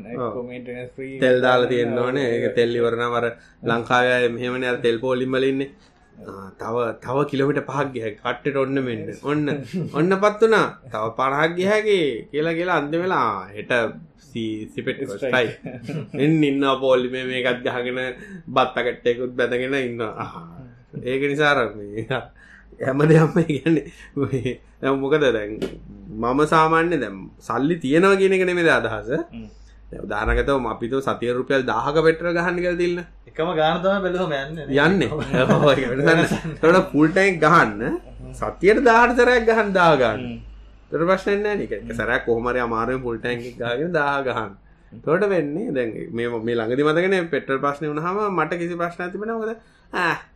තෙල් දාලා තියෙන්න ඕනේ. ඒක තෙල්ලිවරණ වර ලංකාවය මෙහෙමන තෙල් පෝලිම්බලින්නේ තව තව කිලමිට පහක් ගහ කට්ටට ඔන්න මෙන්න. ඔන්න ඔන්න පත් වනා තව පණහක් ගහැගේ කියලා කියලා අන්ද වෙලා හෙට සිපෙට් ස්ටයි එන්න ඉන්න පෝල්ලි මේ මේකත් ගහගෙන බත්තකට්ටයකුත් බැඳගෙන ඉන්න ඒක නිසාරන්නේ හැම දෙයක්ම කියන්නේ මොකද දැන්? මම සාමාන්‍ය දැම් සල්ලි තියෙනවා කියන එක නෙමෙද අදහස උදානකතව අපිතු සතිය රුපියල් දාහක පෙට්‍ර ගහන්න කර තිල්න්න එකම ගානතම බැලහම යන්න යන්න. තොට පුල්ටයික් ගහන්න සතියට දාර්තරයක් ගහන් දාගන්න තර ප්‍රශ්නන්න නික සරක් කොහමර අමාරුවෙන් පුල්ටයින් ගාගෙන දා ගහන්න. තොට වෙන්නේ දැන් මේ මේ ළඟදි මතගෙන පෙටල් ප්‍රශ්නය වුණහම මට කිසි ප්‍රශ්න තිබෙන මොකද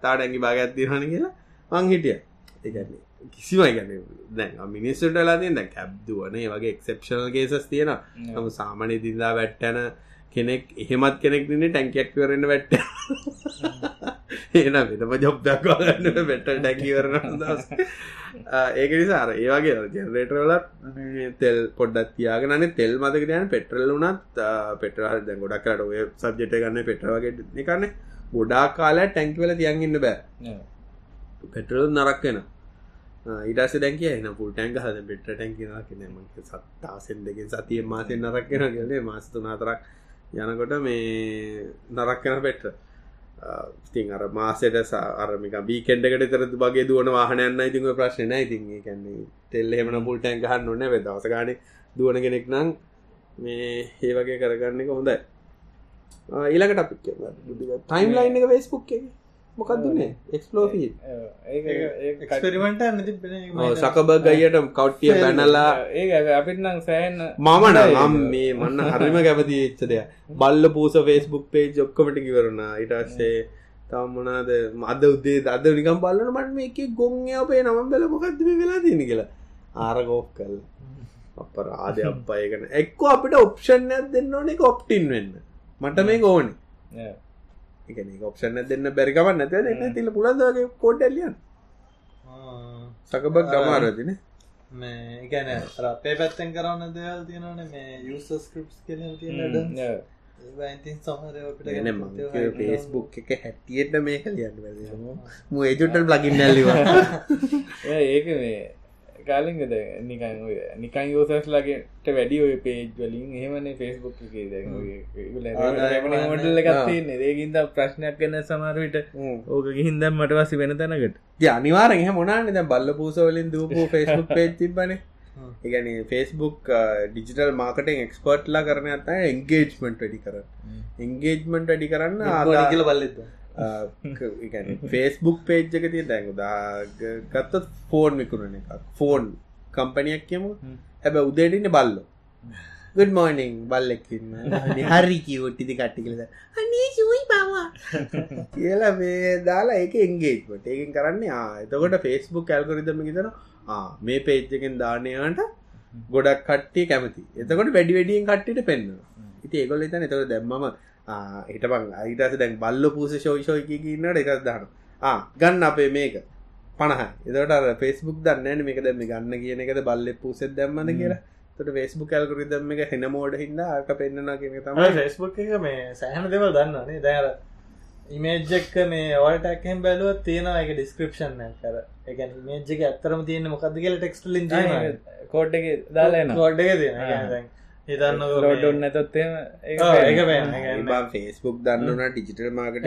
තාඩැගි භාගත් තිරහන කියලා මං හිටිය. ඒගන්නේ කිසිමයි ගැන දැන් මිනිස්සුට ලාතින් දැ කැබ්දුවනේ වගේ එක්සප්ෂනල් ගේසස් තියෙන ම සාමනය දිදා වැට්ටන කෙනෙක් එහෙමත් කෙනෙක් දින ටැන්කයක් කරන්න වැට්ට ඒන වෙතම ජොබ්දක් ගන්න පෙටල් ටැකිවරන ඒක නිසාර ඒවාගේ ජනරේටරලත් තෙල් පොඩ්ඩත් තියාගන තෙල් මතකරයන් පෙටරල් වනත් පෙටරල් දැ ගොඩක් කරට ඔය සබ්ජෙට ගන්න පෙටරවගේ එකන්න ගොඩා කාලා ටැන්කිවල තියන්ගන්න බෑ. පෙටරල් නරක්වෙන ඉටස දැක න පුල් ටැන්ක හද පෙට ටැන්කිවා කියෙන සත්තාසෙන් දෙකින් සතිය මාසෙන් නරක්කෙන ගලේ මාස්තු නාතරක් යනකොට මේ නරක්කෙන පෙට්ට තින් අර මාසෙට අරමික බීකෙන්ඩකට තර බගේ දුවන වාහනයන්න ඉතිං ප්‍රශ්න ඉතින් කැන්නේ තෙල් එමන පුල් ටැන්ක හන්න න. දවස ගාන දුවන කෙනෙක් නම් මේ ඒ වගේ කරගන්න එක හොඳයි. ඊළඟට අපික් ටයිම් ලයින් එක වේස්බුක් එක මොකක්දුන්නේ එක්ස්ලෝෆී එක්ස්පෙරිමෙන්ට සකබ ගයියට කවට්ටිය බැනලා ඒ අපිත්නම් සෑන් මමන නම් මේ මන්න හරිම කැමති එච්චදය බල්ල පූස ෆේස්බුක් පේජ් ඔක්කමට කිවරුණ ඉටස්සේ තම්මනාද අද උදේ අද නිකම් බල්ලන මට මේක ගොංය අපේ නම බැල මොකක්ද වෙලා තියෙන කියලා. ආරගෝක් කල් අප රාධය අප්පයකන එක්කෝ අපිට ඔප්ෂන්යක් දෙන්න ඕනෙ ඔප්ටින් වෙන්න. මට මේ ඕනේ එක ඔප්ෂන දෙන්න බැරිකමන්න නැත දෙන්න තිල පුළන්දගේ කෝඩ්ඩලියන් සකබක් ගමාරදින මේ ගැන අපේ පැත්තෙන් කරන්න දෙවල් තියෙනවන මේ යුස ස්ක්‍රප්ස් කෙන තියෙන පේස්බුක් එක හැටියට මේක ලියන්න මු ඒජුටල් ලගින් නැල්ලිවා ඒක මේ කාලින්ගද නිකන් නිකන් යෝසස්ලාගේට වැඩි ඔය පේජ් වලින් එහෙමන ෆෙස්බුක් මොටල්ල ගත්තන්නේ ඒකින්ද ප්‍රශ්නයක් කන්න සමරවිට ඕක ගිහින්දම් මට වසි වෙන තැනකට. අනිවාර එහ මොනාන්න දැ බල්ල පූසවලින් දූපු ෆෙස්බුක් පේජ් තිබන එකන ෆෙස්බුක් ඩිජිටල් මාර්කටෙන් එක්ස්පර්ට්ලා කරන අත එන්ගේජ්මන්ට් වැඩි කර එන්ගේජ්මන්ට් වැඩි කරන්න ආදාගල බල්ලෙද ෆේස්බුක් පේජ්ජක තිය දැන් ගත්තත් ෆෝන් විකුණන එකක්. ෆෝන් කම්පනයක් කියමු හැබ උදේටන්න බල්ලෝ. ගඩ මෝනිං බල්ලෙක්කින්න හරි කිවට්ටිති කට්ටි කලද අනේ සුයි පවා කියලා මේ දාලා ඒක එන්ගේජ්මට ඒකින් කරන්න එතකොට ෆේස්බුක් කැල්කොරිදම තන මේ පේජ්ජකෙන් දානයාට ගොඩක් කට්ටිය කැමති. එතකොට වැඩි වැඩියෙන් කට්ටිට පෙන්න්න ඉති ඒගොල තන එතකොට දැම්මම හිටපන්. අයිටස දැන් බල්ල පූස ශෝෂෝයක ඉන්නට එකක් දාන ගන්න අපේ මේක. පණහ එදට පෙස්බුක් දන්න මේක දැම ගන්න කියන එකද බල්ල පූසෙත් දැම්මන කියලා. තට ෆෙස්බුක් කල්කර දම එක හෙන මෝඩ හින්න ආක පෙන්න්න කියන තම ෆෙස්බුක් එක මේ සෑහන දෙවල් දන්නනේ දැර ඉමේජ්ජක්ක මේ ඔවල්ටක්හෙන් බැලුව තියෙනවා එක ඩිස්ක්‍රපෂන් කර එක මේජ්ක ඇත්තරම තියෙන මොකද කියල ටෙක්ස්ට ලින් කෝඩ් එක දාලන ගොඩ්ඩ තියෙන හිතන්න ලෝඩුන් නැතොත්තේම ඒක බා ෆේස්බුක් දන්නන ඩිජිටල් මාකට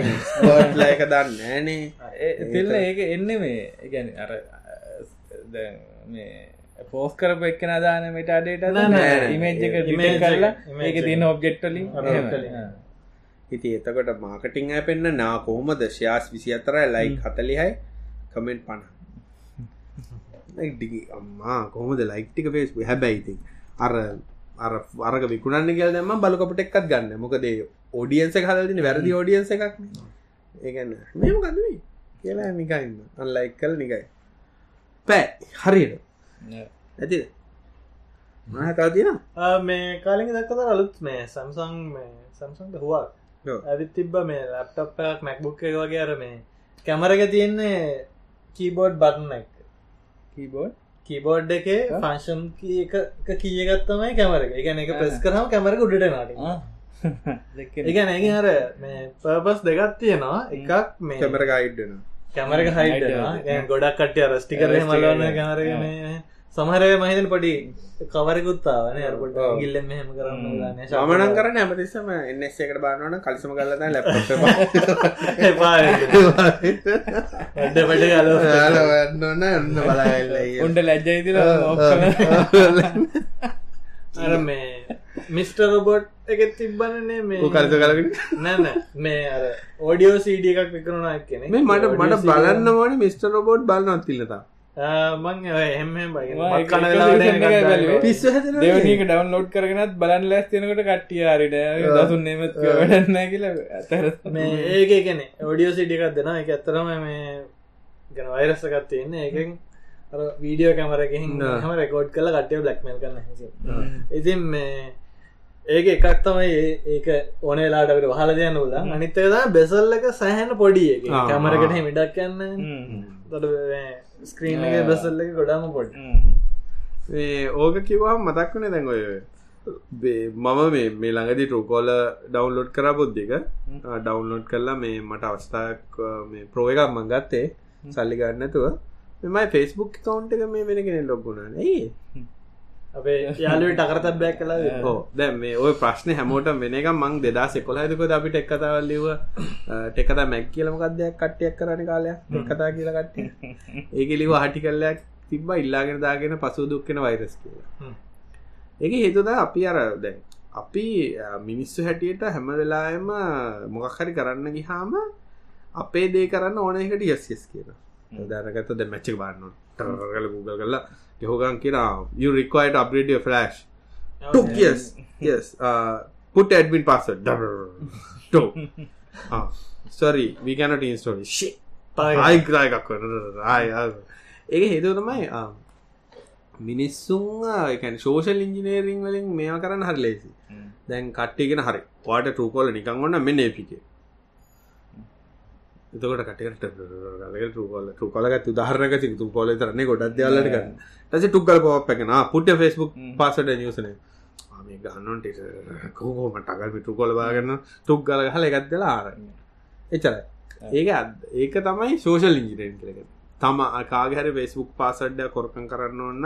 ලයක දන්න ෑනේ තිල්ල ඒක එන්න මේ ගැන අර දැන් මේ පෝස් කරප එක්ක දාන මටඩේට ඉමේජ් එක ඉමේ කරලා ඒක තියන ඔබ්ජෙක්ටලින් ඉති එතකොට මාකටිං ඇපෙන්න්න නා කොහොමද? ශයාස් විසි අතරයි ලයි හතලිහයි කමෙන්ට් පණ. අම්මා කොහොමද ලයික්ටික පේස් හැබැයිති අර අර අරක විකුණන්න කියල දෙම බලකොට එක්කත් ගන්න. මොකදේ ෝඩියන්ස හලතින වැරදි ෝඩියන්ස එකක් ඒගන්න මෙම ගදවී කියලා නිකයින්න අල්ලයික් කල් නිකයි. පෑ හරියට. ඇති මහතාව තින මේ කාලින් දක්කත අලුත් මේ සම්සං මේ සම්සන්ට හවා. ඇවිත් තිබ්බ මේ ලැප්ටප්පයක් මැක්බුක් එක වගේ අර මේ කැමරක තියෙන්නේ කීබෝඩ් බටන එක. කීබෝඩ් කීබෝඩ් එක ෆංශන් එක කියගත්තමයි කැමර එක. එක ප්‍රෙස් කරම කැමරක උඩට නාට එක නැග හර මේ පර්පස් දෙගත් තියෙනවා. එකක් මේ කැමර ගයිඩ්න කැමරක හයිට ගොඩක් කට්ටිය රස්ටිකර මලවන්න කැමරගන සමහරය මහිතන පොඩි කවරකුත්තාවන අරකොට ගිල්ලෙම මෙහම කරන්න සමනන් කරන ඇමතිස්සම එන්නස් එකට බානවන කලිසම කලත ලැප වැඩ පට ගල වන්න ඔන්න බලාල්ල උන්ට ලැජ්ජයිතිල අර මේ මිස්ට රොබොට් එක තිබ්බනනේ මේ. කල්ත කලගෙන නැන මේ අර ඕඩියෝ සීඩිය එකක් විකරුණා කෙනෙ මට මට බලන්න ඕන මිස්ට රොබෝට් බලන්නත් තිලතා මං එහම පිස්ස දෙවනක ඩවන්ලෝඩ් කරගෙනත් බලන් ලැස් තියනකට කට්ටිය අරිට දසුන් නෙමත් වැඩන්න කියල ඇතර මේ ඒක කෙනෙ ඔඩියෝ සිටිකක් දෙෙන එක ඇත්තරම මේ ගැන වෛරස්සකත් තියන්නේ. එකෙන් වීඩියෝ කැමරකින් හම රෙකෝඩ් කල කට්ටිය බ්ලක්මල් කරන්න ඉතින් මේ ඒක එකක් තමයි ඒක ඕනේලාට වහල දයන්න ල අනිත්තද බෙසල්ලක සෑහන පොඩි එක. කැමරකට මිඩක් කන්න තොට ස්ක්‍රීන් එක බෙසල්ල ගොඩාම පොඩ් ඕක කිවවා මතක් වනේ දැන් ඔය මම මේ මේ ළඟදි ටරුකෝල ඩවන්ලෝඩ් කර බොද්ධික ඩවන්ලෝඩ් කරලා මේ මට අවස්ථාවක් මේ ප්‍රෝ එකක් මංගත්තේ සල්ලි ගන්නතුව මෙමයි ෆෙස්බුක් කවන්් එක මේ වෙන කෙනෙ ලොක්ගුණන ඒ අපේ යාලුවට අකරතබැක් කලා හෝ දැ මේ ඔය ප්‍රශ්න හැමෝට වෙන එක මං දෙදා සෙකොලයිදකො අපිට එක්කතාවල් ලිව ටෙකත මැක් කියලමකක්දයක් කට්ටියක් කරන කාලයක්? කතා කියලා කට්ටිය? ඒක ලිව හටි කල්ලයක් තිබ ඉල්ලාගෙන දාගෙන පසු දුක්කෙන වෛරස් කියලා. ඒක හේතුද අපි අර දැන් අපි මිනිස්සු හැටියට හැම වෙලායම මොකක්හරි කරන්න ගිහාම අපේ දේ කරන්න ඕනයකට යස්යස් කියලා දැනගත ද මැච්චි බන්න කල Google කරලා. යහෝගන් කියෙන you required to upgrade your flash. Took yes yes. Uh, put admin password. To uh, sorry we cannot install it. Shit. ආයිග්‍රායකක් ඒක හේතුව තමයි මිනිස්සුන් එකන් සෝෂල් ඉංජිනේරිං වලින් මේවා කරන්න හරි ලේසි දැන් කට්ටිගෙන හරි. වාට ටරූකෝල නිකං ඔන්න මෙන්න පිකේ එතකොට කටකට ටරකෝල ටරකලගත් උදාහරනක ති තු කොල තරන්නේ ගොඩක් දයාලට ගන්න. ටස ටුක්කල් පොප්පැකෙන පුට ෆෙස්බුක් පාසට නියසන මේ ගන්නට කෝම ටකල් පිටු කොල බාගන්න තුක් ගල හල එකත්දලා ආර එචර ඒක ඒක තමයි සෝෂල් ඉංජිනයෙන් කරක තම කාගහරි ෆෙස්බුක් පාසඩ්ඩ කොරකන් කරන්න ඔන්න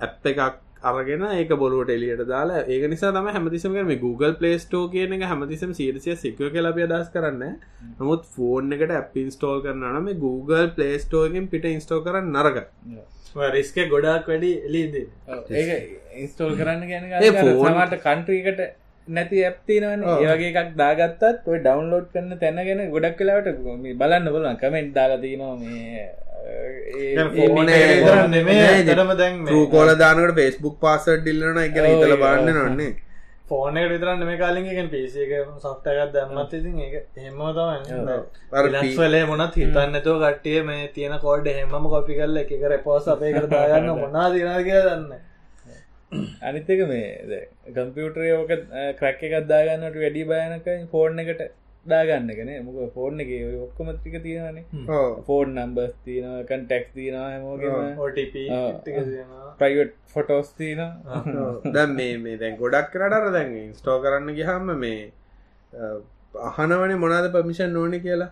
ඇප් එකක් අරගෙන ඒක බොලුවට එලියට දාලා ඒක නිසා තම හැමතිසම මේ Google පලේස්ටෝ කියන එක හැමතිසම සිරසිය සිකව කලපිය දස් කරන්න නමුත් ෆෝන් එකට ඇප් ඉන්ස්ටෝල් කරන්න මේ Google පලේස්ටෝගෙන් පිට ඉන්ස්ටෝ කරන්න නරක රිස්ක ගොඩක් වැඩි එලිද ඒක ඉන්ස්ටෝල් කරන්න ගැන ෆෝනට කන්ට්‍රීකට නැති ඇප්තිනවන ඒවගේ එකක් දාගත්තත් ඔය ඩවන්ලෝඩ් කරන්න තැනගෙන ගොඩක් කලාවට බලන්න බලන්න කමෙන්ට් දාලතිනවා මේ කෝල දානකට ෆෙස්බුක් පාසට ඩිල්ලන එක ඉතල බන්න නොන්නේ. ෆෝනකට විතරන්න මේ කාලින්ගෙන් පිසික සොෆ්ටකත් දම්මත් ඉතින් ඒ හෙම තම ලස්වලේ මොනත් හිතන්නතෝ කට්ටිය මේ තියෙන කෝඩ් හෙමම කොපි කරල එක රෙපෝස් අපේ කරදාගන්න මොනා දිනා කිය දන්න අනිත්තක මේ කම්පියුටරය ඕක ක්‍රැක්ක එකක්දාගන්නට වැඩි බයනක ෆෝර්න් එකට දාගන්නගෙන මොක ෆෝර්න් එක ඔක්කොමත්තික තියෙනනේ ෆෝර්න් නම්බස් තියන කන්ටෙක්ස් තියන හැමෝගේම ප්‍රයිවට් ෆොටෝස් තියන දැන් මේ මේ දැන් ගොඩක් කරටර දැන් ස්ටෝ කරන්න ගිහම මේ අහනවනේ මොනාද පමිෂන් ඕන කියලා.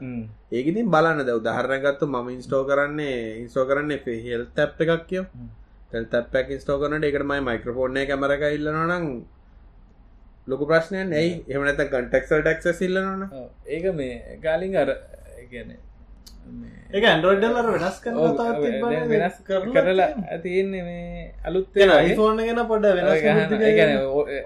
ඒකඉතින් බලන්න. ද උදාහරණගත්තු මම ඉන්ස්ටෝ කරන්නේ ඉන්ස්ටෝ කරන්න හෙල් තැප් එකක් කියෝ ඉස්ටෝ කරනට එකටමයි මයික්‍රෆෝර්ණය කැමරක ඉල්ලනනම් ලොකු ප්‍රශ්නයන් ඇයි එමනත කන්ටෙක්සල් ටක්ස ඉල්ලනන. ඒක මේ ගාලින් අර ගැන එක ඇන්ඩරෝඩ්ඩල්ලර වෙනස් කරන වෙනස් කරලා තියෙන්නේ මේ අලුත් ෆෝන් ගෙන පොඩ වෙනස්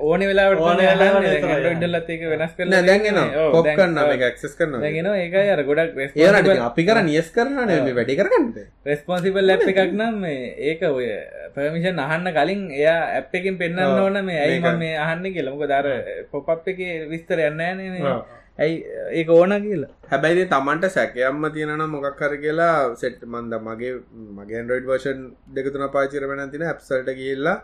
ඕන වෙලාට ඕන වෙලාවට ඩල්ලත් ඒක වෙනස් කරල දැන්ගෙන පොප් කරන්න එක ඇක්සස් කරන දැගෙන ඒක අර ගොඩක් අපි කර නියස් කරන මේ වැඩි කරගන්න රෙස්පොන්සිබල් ලැප් එකක් නම් මේ ඒක ඔය පමිෂන් අහන්න කලින් එයා ඇප් එකින් පෙන්න්න. ඕන මේ ඇයි මේ අහන්න කියලමක දර පොප් එක විස්තර යන්න නේ ඇයි ඒක ඕන කියලා? හැබැයි තමන්ට සැකයම්ම තියෙනන මොකක් කර කියලා සෙට් මන්ද මගේ මගේ න්ඩරෝඩ් වර්ෂන් දෙකතුන පාචිර වෙන තින ඇප්සල්ට කියල්ලා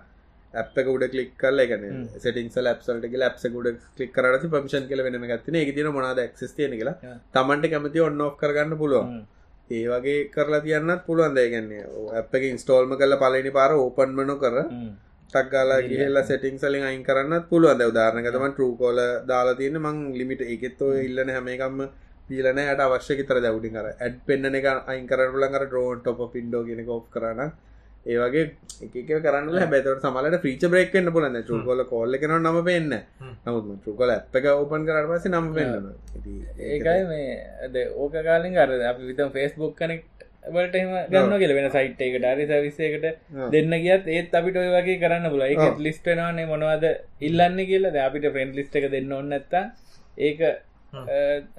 ඇප් එක උඩ කලික් කරල එකන සටිංසල් ඇප්සල්ට කියල ඇප්ස ගුඩ කලික් කරට පමිෂන් කල වෙන ගත්තින එක තින මොනාද ක්ස් තියෙන කියලා. තමන්ට කැමති ඔන්න ඔ් කරගන්න පුළුවන්. ඒ වගේ කරලා තියන්නත් පුළුවන් දෙගන්නේ ඇප් එක ඉන්ස්ටෝල්ම කල පලනි පාර ඕපන්මනු කර හ්ම්. ටක්ගාලා කියල්ලා සෙටිං සලින් අයින් කරන්නත් පුළුවන්. උදාරනකතම ටරූකෝල දාලා තියෙන මං ලිමිට එකෙත්තෝ ඉල්ලන හැමකම්ම දීලන යට අවශ්‍ය තර දැවටි කර ඇඩ් පෙන්න්න එක අයින් කරලඟ ඩ්‍රෝන් ටොප පින්ඩෝ ගෙන කෝ් කරන ඒවගේ එක කරන්න බැතවට සමලට ්‍රීච බ්‍රේක්න්න පුලන්න ටරූකෝල කොල්ල කෙන නම පෙන්න්න නමුත් ටරූකෝල ඇප් එක ඕපන් කරට පස නම් පෙන්න්න ඒකයි මේ ඕක කාලින් අර අපි විතම් ෆෙස්බුක් කනෙක් වලට එම ගන්න කියල වෙන සයිට් එකට අරි සවිස්සයකට දෙන්න ගියත් ඒත් අපිට ඔය වගේ කරන්න පුල එක ඔව්. ලිස්ටනවානේ මොනවද ඉල්ලන්න කියලා. දැන් අපිට ෆ්‍රෙන්ඩ් ලිස්ට එක දෙන්න ඔන්න ඇත්තා ඒක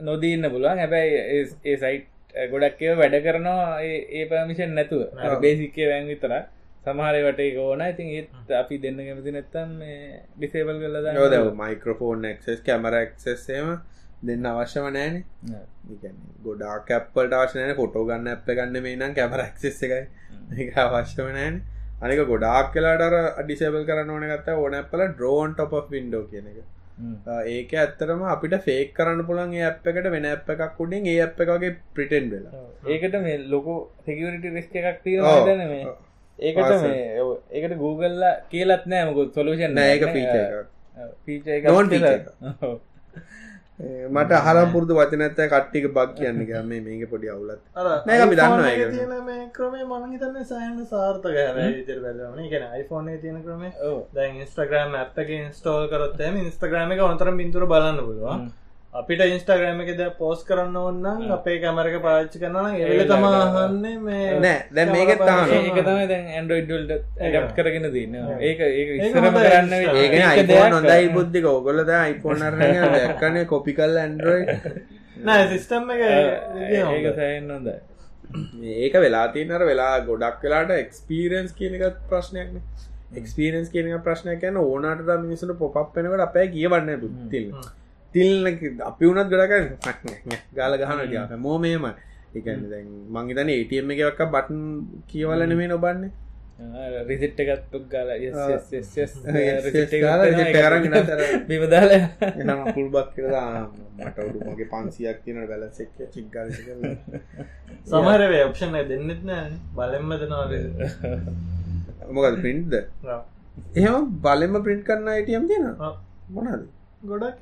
නොදීන්න පුළුවන්. හැබැයි ඒ- සයිට් ගොඩක් ඒව වැඩ කරනවා. ඒ- පමිෂන් නැතුව. බේසික්කේ වැන් විතර සමහරවට ඕන. ඉතින් ඒත් අපි දෙන්න කැමති නැත්තම් මේ ඩිසේබල් කල්ලද යෝද මයිකරෆෝන් ක්සස් කැමර ක්සේම දෙන්න අවශ්‍යම නෑන ගොඩා කැප්පල්ට අවශනය ෆොටෝ ගන්න ඇප ගන්න මේ නම් කැමර ක්සෙස් එකයි. එක අවශ්‍යම නෑන අනික ගොඩාක් කලාට අඩිසේබල් කරන්න ඕන ගත්ත ඕන ඇපල ඩ්‍රෝන් ටොප් වින්ඩෝ කියන එක. ඒක ඇත්තරම අපිට ෆේක් කරන්න පුළන් ඒ අප් එකට වෙන අප් එකක් උඩින් ඒ අප් එකගේ ප්‍රිටෙන්් වෙලා. ඒකට මේ ලොකු සෙකියරිට රිස්ක එකක්. තියෙන මේ. ඒකට. මේ. ඒකට Googleල කියලත් නෑ මොකුත් සොලූෂන් ඒක පීච feature එක. මට අහලම් පුරදු වචනඇත කට්ටික බක් කියන්න එක මේ මේක පොඩි අවුලත් නෑ, දන්නවා ඒක. තියෙන මේ ක්‍රමේ මනහිතන්න සෑහන සාර්ථක හැර ඉතර බැලවන ගැන iPhone තියෙන ක්‍රමේ දැන් ඉස්ටග්‍රම් ඇප් එක ඉන්ස්ටෝල් කරොත්තම ඉස්ටග්‍රම එක ඔන්තරම් බින්තුර බලන්න පුළුවන් අපිට ඉන්ස්ටග්‍රම එක ද පෝස් කරන්න ඔන්න අපේ කැමරක පාච්චි කරන්න ඒල තමාහන්නේ මේ නෑ දැන් මේකත් තාන ඒක තමයි දැන් ඇන්ඩරෝයිඩ්වල්ට ඇඩප් කරගෙන තින්න ඒක ඒක ඒක ඉස්සරම හොඳයි. කරන්න ඒක දෙයක්. හොඳයි බුද්ධික. iPhone අරගෙන දැක්කනේ කොපි කරලා Android. නෑ සිිස්ටම් එක ඒක හොඳ ඒක වෙලා තියනර වෙලා ගොඩක් වෙලාට එක්ස්පීරන්ස් කියනකත් ප්‍රශ්නයක්න එක්ස්පීරන්ස් කියන ඕනට මිනිසුට පොප් වෙනකට අපෑ කියවන්න බුත්තිල් තිල්න අපි වුණත් ගොඩක ගාල ගහන ග මෝ මේම එකන දැන් මංගේතන ඒටම එකක් බටන් කියවලන මේ නොබන්නේ රිසිට් එකත් ගාල. බිමදාල එනම් පුල් බක් කියලා මට උඩු මගේ පන්සියක් තියන බැලස් එක්ක චික්ගල සමහරවේ ඔප්ෂන් දෙන්නෙත් නෑ බලෙන්ම දෙනවාද මොකද පින්ට්ද එහෙම බලෙම පින්ට් කරන්න අයිටියම් තියෙන මොනද ගොඩක්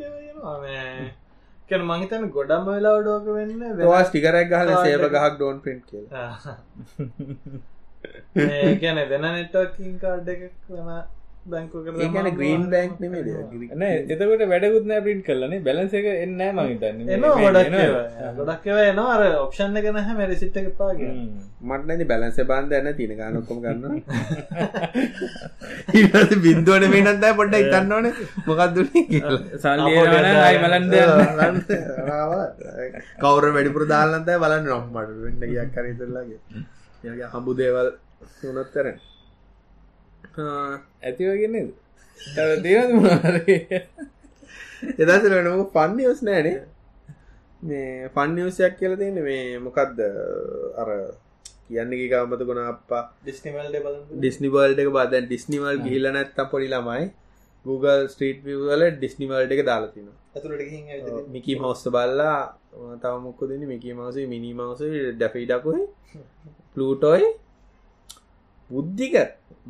කැන මහිතන ගොඩම් වෙලාවඩෝක වෙන්න වා ටිකරක් ගහල සේව ගහක් ඩෝන් පින්ට් කියලා. ගැන වෙන නෙට්වකින් කාඩ් එකක් වෙන බැංකු ග්‍රීන් බැංක් නෑ එතකොට වැඩකුත්න පින්ට කලන බැලස එක එන්න මහිතන්න ගොඩක් ඒවා. ගොඩක් ඒවා එනවා. අර ඔප්ෂන් එක නැහැ මේ රිසිට් එක පාගේ මටනැති බැලන්ස බන්ධ ඇන්න තින ගනොක්කොම ගන්න බින්දුවන මේනත්දෑ පොඩ්ඩ ඉතන්න ඕන. මොකක්දුන කියලා. සල්ලියන අයි මලන්ද කවර වැඩිපුර දාලන්තය බලන්න. නොම්මට වෙන්න ගයක් කරීතුරලාගේ හම්බු දේවල් සුනත්තර ඇතිවගෙනද දේවද මොනාරේ එදසර වෙනම පන්නිියස් නෑනේ මේ පන්නිියසයක් කියල තින්න මේ මොකක්ද අර කියන්න ගමත ගුණ අපා ඩිස්නිවල්ඩ බල ඩිස්නිවල්ඩ එක බදැන් ඩිස්නිවල් ගිහිල නැත්ත පොඩි ළමයි Google ස්ට්‍රීට් වල ඩිස්නිවල්ඩ එක දාලතින ඇතුළට මිකි මවස්ස බල්ලා තව මොක්ක දෙන මිකි මවස මිනි මවස ඩැෆයිඩකුයි පලූටෝයි බුද්ධික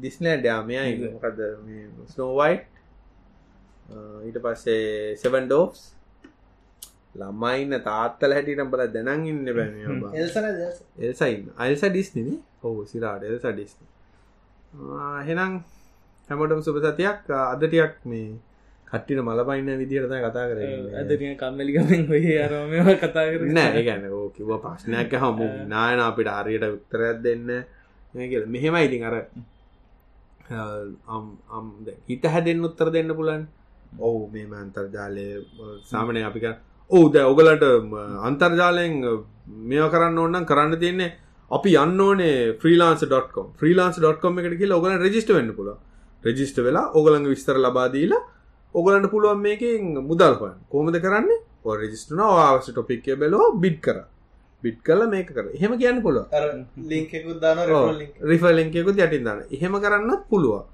දිස්නෑ ඩාමයයි මොකද ස්නෝවයිට් ඊට පස්සේ සෙවන් ඩෝස් ළමයින්න තාත්තල හැටිට බල දැනන් ඉන්න බැන එල්සයින් අල්ස ඩිස්නන ඔහු සිරාට එල්ස ඩිස්න හෙනම් හැමටම සුප සතියක්. අදටයක් මේ කට්ටිට මලපයින්න විදිහරත කතා කර අදරිය කම්මලිකමෙන් අරම කතා කර නෑ ගැන කිව ප්‍රශ්නයක් හමු නායන අපිට ආරයට වික්තරයක් දෙන්න. මෙහෙම ඉතින් අර හිත හැදෙන් උත්තර දෙන්න පුලන් ඔවු මේම අන්තර්ජාලය සාමනය අපික ඔවු ද ඔගලට අන්තර්ජාලයෙන් මෙය කරන්න ඕන්නම් කරන්න තියන්නේ අපි යන්න ඕනේ ්‍රීලාන්ස්.කොම් ්‍රීලාන්ස්.කොම් එකට කියල ඔගල රජිස්ට වෙන්න පුල රජිස්ට වෙලා ඔගලඟ විස්තර ලබාදීලා ඔගලන්ට පුළුවන් මේකින් මුදල් හොයන් කොමද කරන්න? රජිස්ටන අවශ්‍ය ටොපික්ය බැලෝ බිඩ් කර බිට් කල මේක කර එහෙම කියන්න පුළුව ලිංකෙකුත් දාන රිෆලින්කෙකුත් යටින් දන්න එහෙම කරන්නත් පුළුව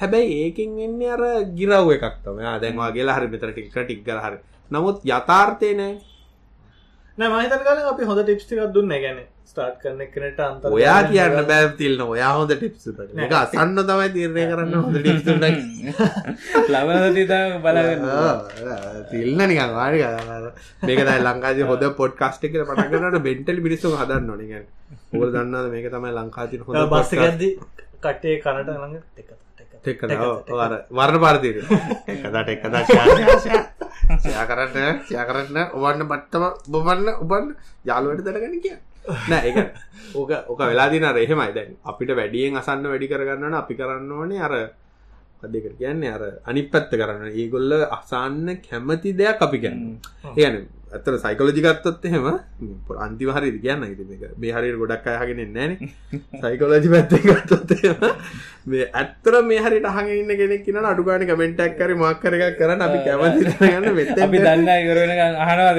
හැබැයි ඒකින් එන්නේ අර ගිරව් එකක් තම දැන්වා ගෙලා හරි මෙතර ටික් කර හරි. නමුත් යථාර්ථය නෑ නෑ මහිතන කාල අපි හොඳ ටිප්ටිකක් දුන්න. ගැන ස්ටාර්ට් කරන කෙනට අන්ත ඔයා කියන්න බෑ තිල්න ඔයා හොඳ ටිප්ස් එක අසන්න තමයි තීරණය කරන්න හොඳ ටිප්ස් ලබනතිතා බලගන්න තිල්න්න නිකන් වාරි මේක දයි ලංකාජ හොද පොඩ් කාස්ට එක පටගන්නට බෙන්ටල් මිනිස්සු හදන්න නොනිග ඔල දන්න මේක තමයි ලංකාති හොඳ බස්ස ඇද කටේ කනට ළඟ එක වර්ණ පාරතිර එකදට එකද සයා කරන්න සයා කරන්න ඔවන්න බට්ටම බොබන්න ඔබන්න යාලුවට දැනගන කිය. නෑ එක ඕක ඕක වෙලාදින රහෙමයි දැන් අපිට වැඩියෙන් අසන්න වැඩි කරගන්නන අපි කරන්න ඕනේ අර දෙකට කියන්නේ? අර අනි පැත්ත කරන්න ඒගොල්ල අසන්න කැමති දෙයක් අපි ගැන්න ඒන ඇතර සයිකලජිකත්තොත් එහෙම අන්තිවහරි කියන්න ඉති එක බේහරි ගොඩක් අයහගෙන නෑන සයිකලජි පැත්ත ගත්තොත් මේ ඇත්තර මේ හරිට හඟන්න කෙනෙක් කියන අඩුගාන කමෙන්ටක් කර මක්කර එකක් කරන්න. අපි කැමති ගන්න මෙත අපි දන්න. ඉවරෙන අහනවාද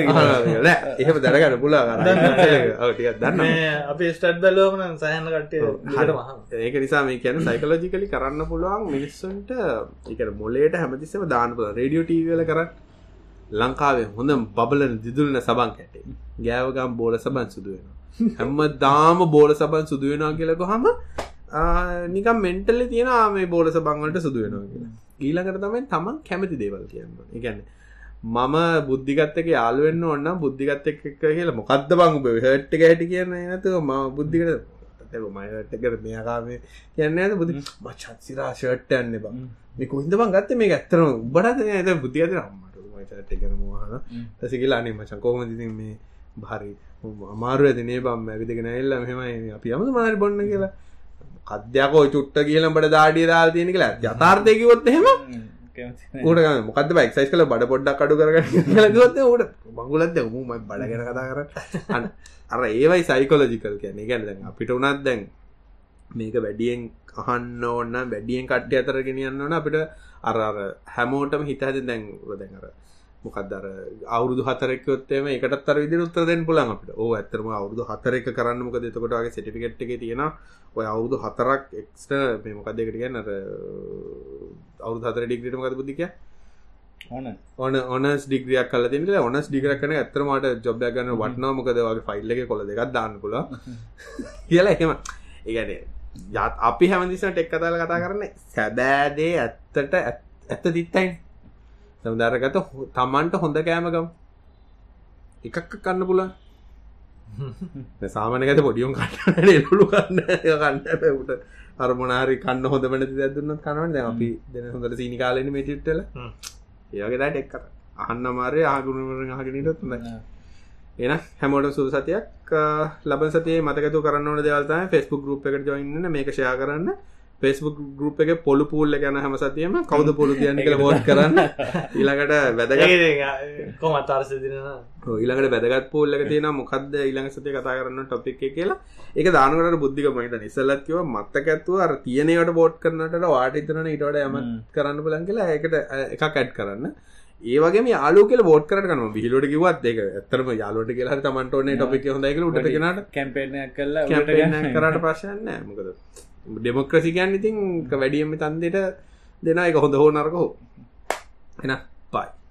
එහෙම දරගන්න පුලා දන්න අපි ස්ටඩ් බැලෝමන සහන්න කට්ටේ ඒක නිසා මේ කියන සයිකලෝජිකලි කරන්න පුළුවන් මිනිස්සුන්ට එක මොලේට හැමතිස්සම දාන්න පුළ රඩියෝ ටීවල කරන්න ලංකාවේ හොඳ බබලන දිදුලන සබන් කැටේ. ගෑවගම් බෝල සබන් සුදුවෙන හැම්ම දාම බෝල සබන් සුදුවෙනවා කියලක හම නිකම් මෙන්ටල්ල තියෙන මේ බෝල සබංවලට සුදුවෙනවා කියලා. ඊළඟට තමයි තමන් කැමති දේවල් කියන්න එකන්න මම බුද්ධිගත්තක යාලුවෙන්න්න ඔන්න බුද්ධිගත්ත එක් කියලා මොකක්ද බං උබ හට්ට ගැටි කියන්න නතු ම බුද්ධිකට මයටකට මෙයාකාමේ කියන්න ඇත බුදි මචත් සිරා ෂට් යන්න බං මේ කොහිද බං ගත්ත? මේ ඇත්තරම උබට ඇත බුද්ධිගත අම්මට මචට ගැන මහන තැසිකිලා අනේ මචන් කොහම දිති මේ භාරි? අමාරුව ඇතිනේ බම් ඇවිදගෙන එල්ල මෙහෙමයි. අපි අමද මනරි බොන්න කියලා. කද්‍යකෝ චුට්ට කියලට දාඩිය දාල් තියෙන කියලා. යථාර්ථයකිවොත් එහෙම? ට මොකද බයික්සයිස් කල බඩ පොඩ්ඩක් අඩු කරගන්න ලගොත් ට මංගුලත් උම බඩගෙන කතා කර අර ඒවයි සයිකොලජිකල් කියන ගැන අපිට උනත් දැන් මේක වැඩියෙන් අහන්න ඕන්න වැඩියෙන් කට්ටය අතර ගෙනියන්න ඕන අපිට අර හැමෝටම හිත හැති දැන් දැන්ර මොකක්දර අවුදු හතරක්කොත්තේම එකටත් අර විදි උත්තර දෙන්න පුලන් අපට. ඕ ඇතරම අවුදු හතරක කරන්න මොක දෙතකොටගේ සටිකට් එක තියෙන ඔය අවුදු හතරක් එක්ස්ට මේ මොකක් දෙකට කියන්න? අවුදු හතර ඩිග්‍රීට මොකද බුද්ධික ඕන ඕනස් ඩිග්‍රියක් කල තිට ඔනස් ඩිගරක්න ඇතරමට ජොබ්ය ගන්න වටනා මොකද වගේ ෆයිල්ල එක කොල දෙකක් දාන්න පුල කියලා එහෙම. ඒගැන යත් අපි හැමදිසට එක් කතාල කතා කරන්න සැබෑදේ ඇත්තට ඇත්ත දිත්තයි සමුදාරගත තමන්ට හොඳ කෑමගම් එකක් කන්න පුලා සාමනකත පොඩියුම් කන්න එලුළු කන්න කන්න ට අරමනාරි කන්න හොඳ මනති දැදුන්න කනවන්න අපි දෙන හොඳට සීනි කාලන මේටිට්ටල ඒවගේදට එක් කර. අහන්න මාරය ආගුණුවර හගෙනටත් එන හැමෝට සුද සතියක්. ලබ සතිය මතකතු කරන්න දෙවල්තම ෆෙස්බුක් ගරුප් එකට ජොයින්න මේක ෂයා කරන්න ෆෙස්බුක් ගරුප් එක පොළු පූල්ල ගැන හැම සතියම කවද පොළු තියන්න කළ බෝඩ් කරන්න. ඊළඟට වැදග කොමත් අර්සදින ඊළඟට වැදගත් පූල්ලක තියෙන මොකක්ද ඊළඟ සතිය කතා කරන්න ටොපික් කියලා. එක දානකට බුද්ධික මහිත නිසල්ලත්කව මත්තක ඇත්තුව අර තියනයට බෝඩ් කරනට වාට ඉතන ඉටට යම කරන්න පුලන් කියලා. එකට එකක් ඇඩ් කරන්න. ඒවගේ යාලු කියල බෝඩ් කරන විහිලට කිවත් එක ඇතරම යාලට කියලා තමන්ට ඕනේ ටොපික් හොඳයික උට කෙනට කැම්පේන කල්ලා කරට ප්‍රශ්යන්න මොකද ඩෙමොක්‍රසි කියන්න ඉතින් වැඩියම තන්දට දෙන එක හොඳ හෝ නරක හෝ. එන පයි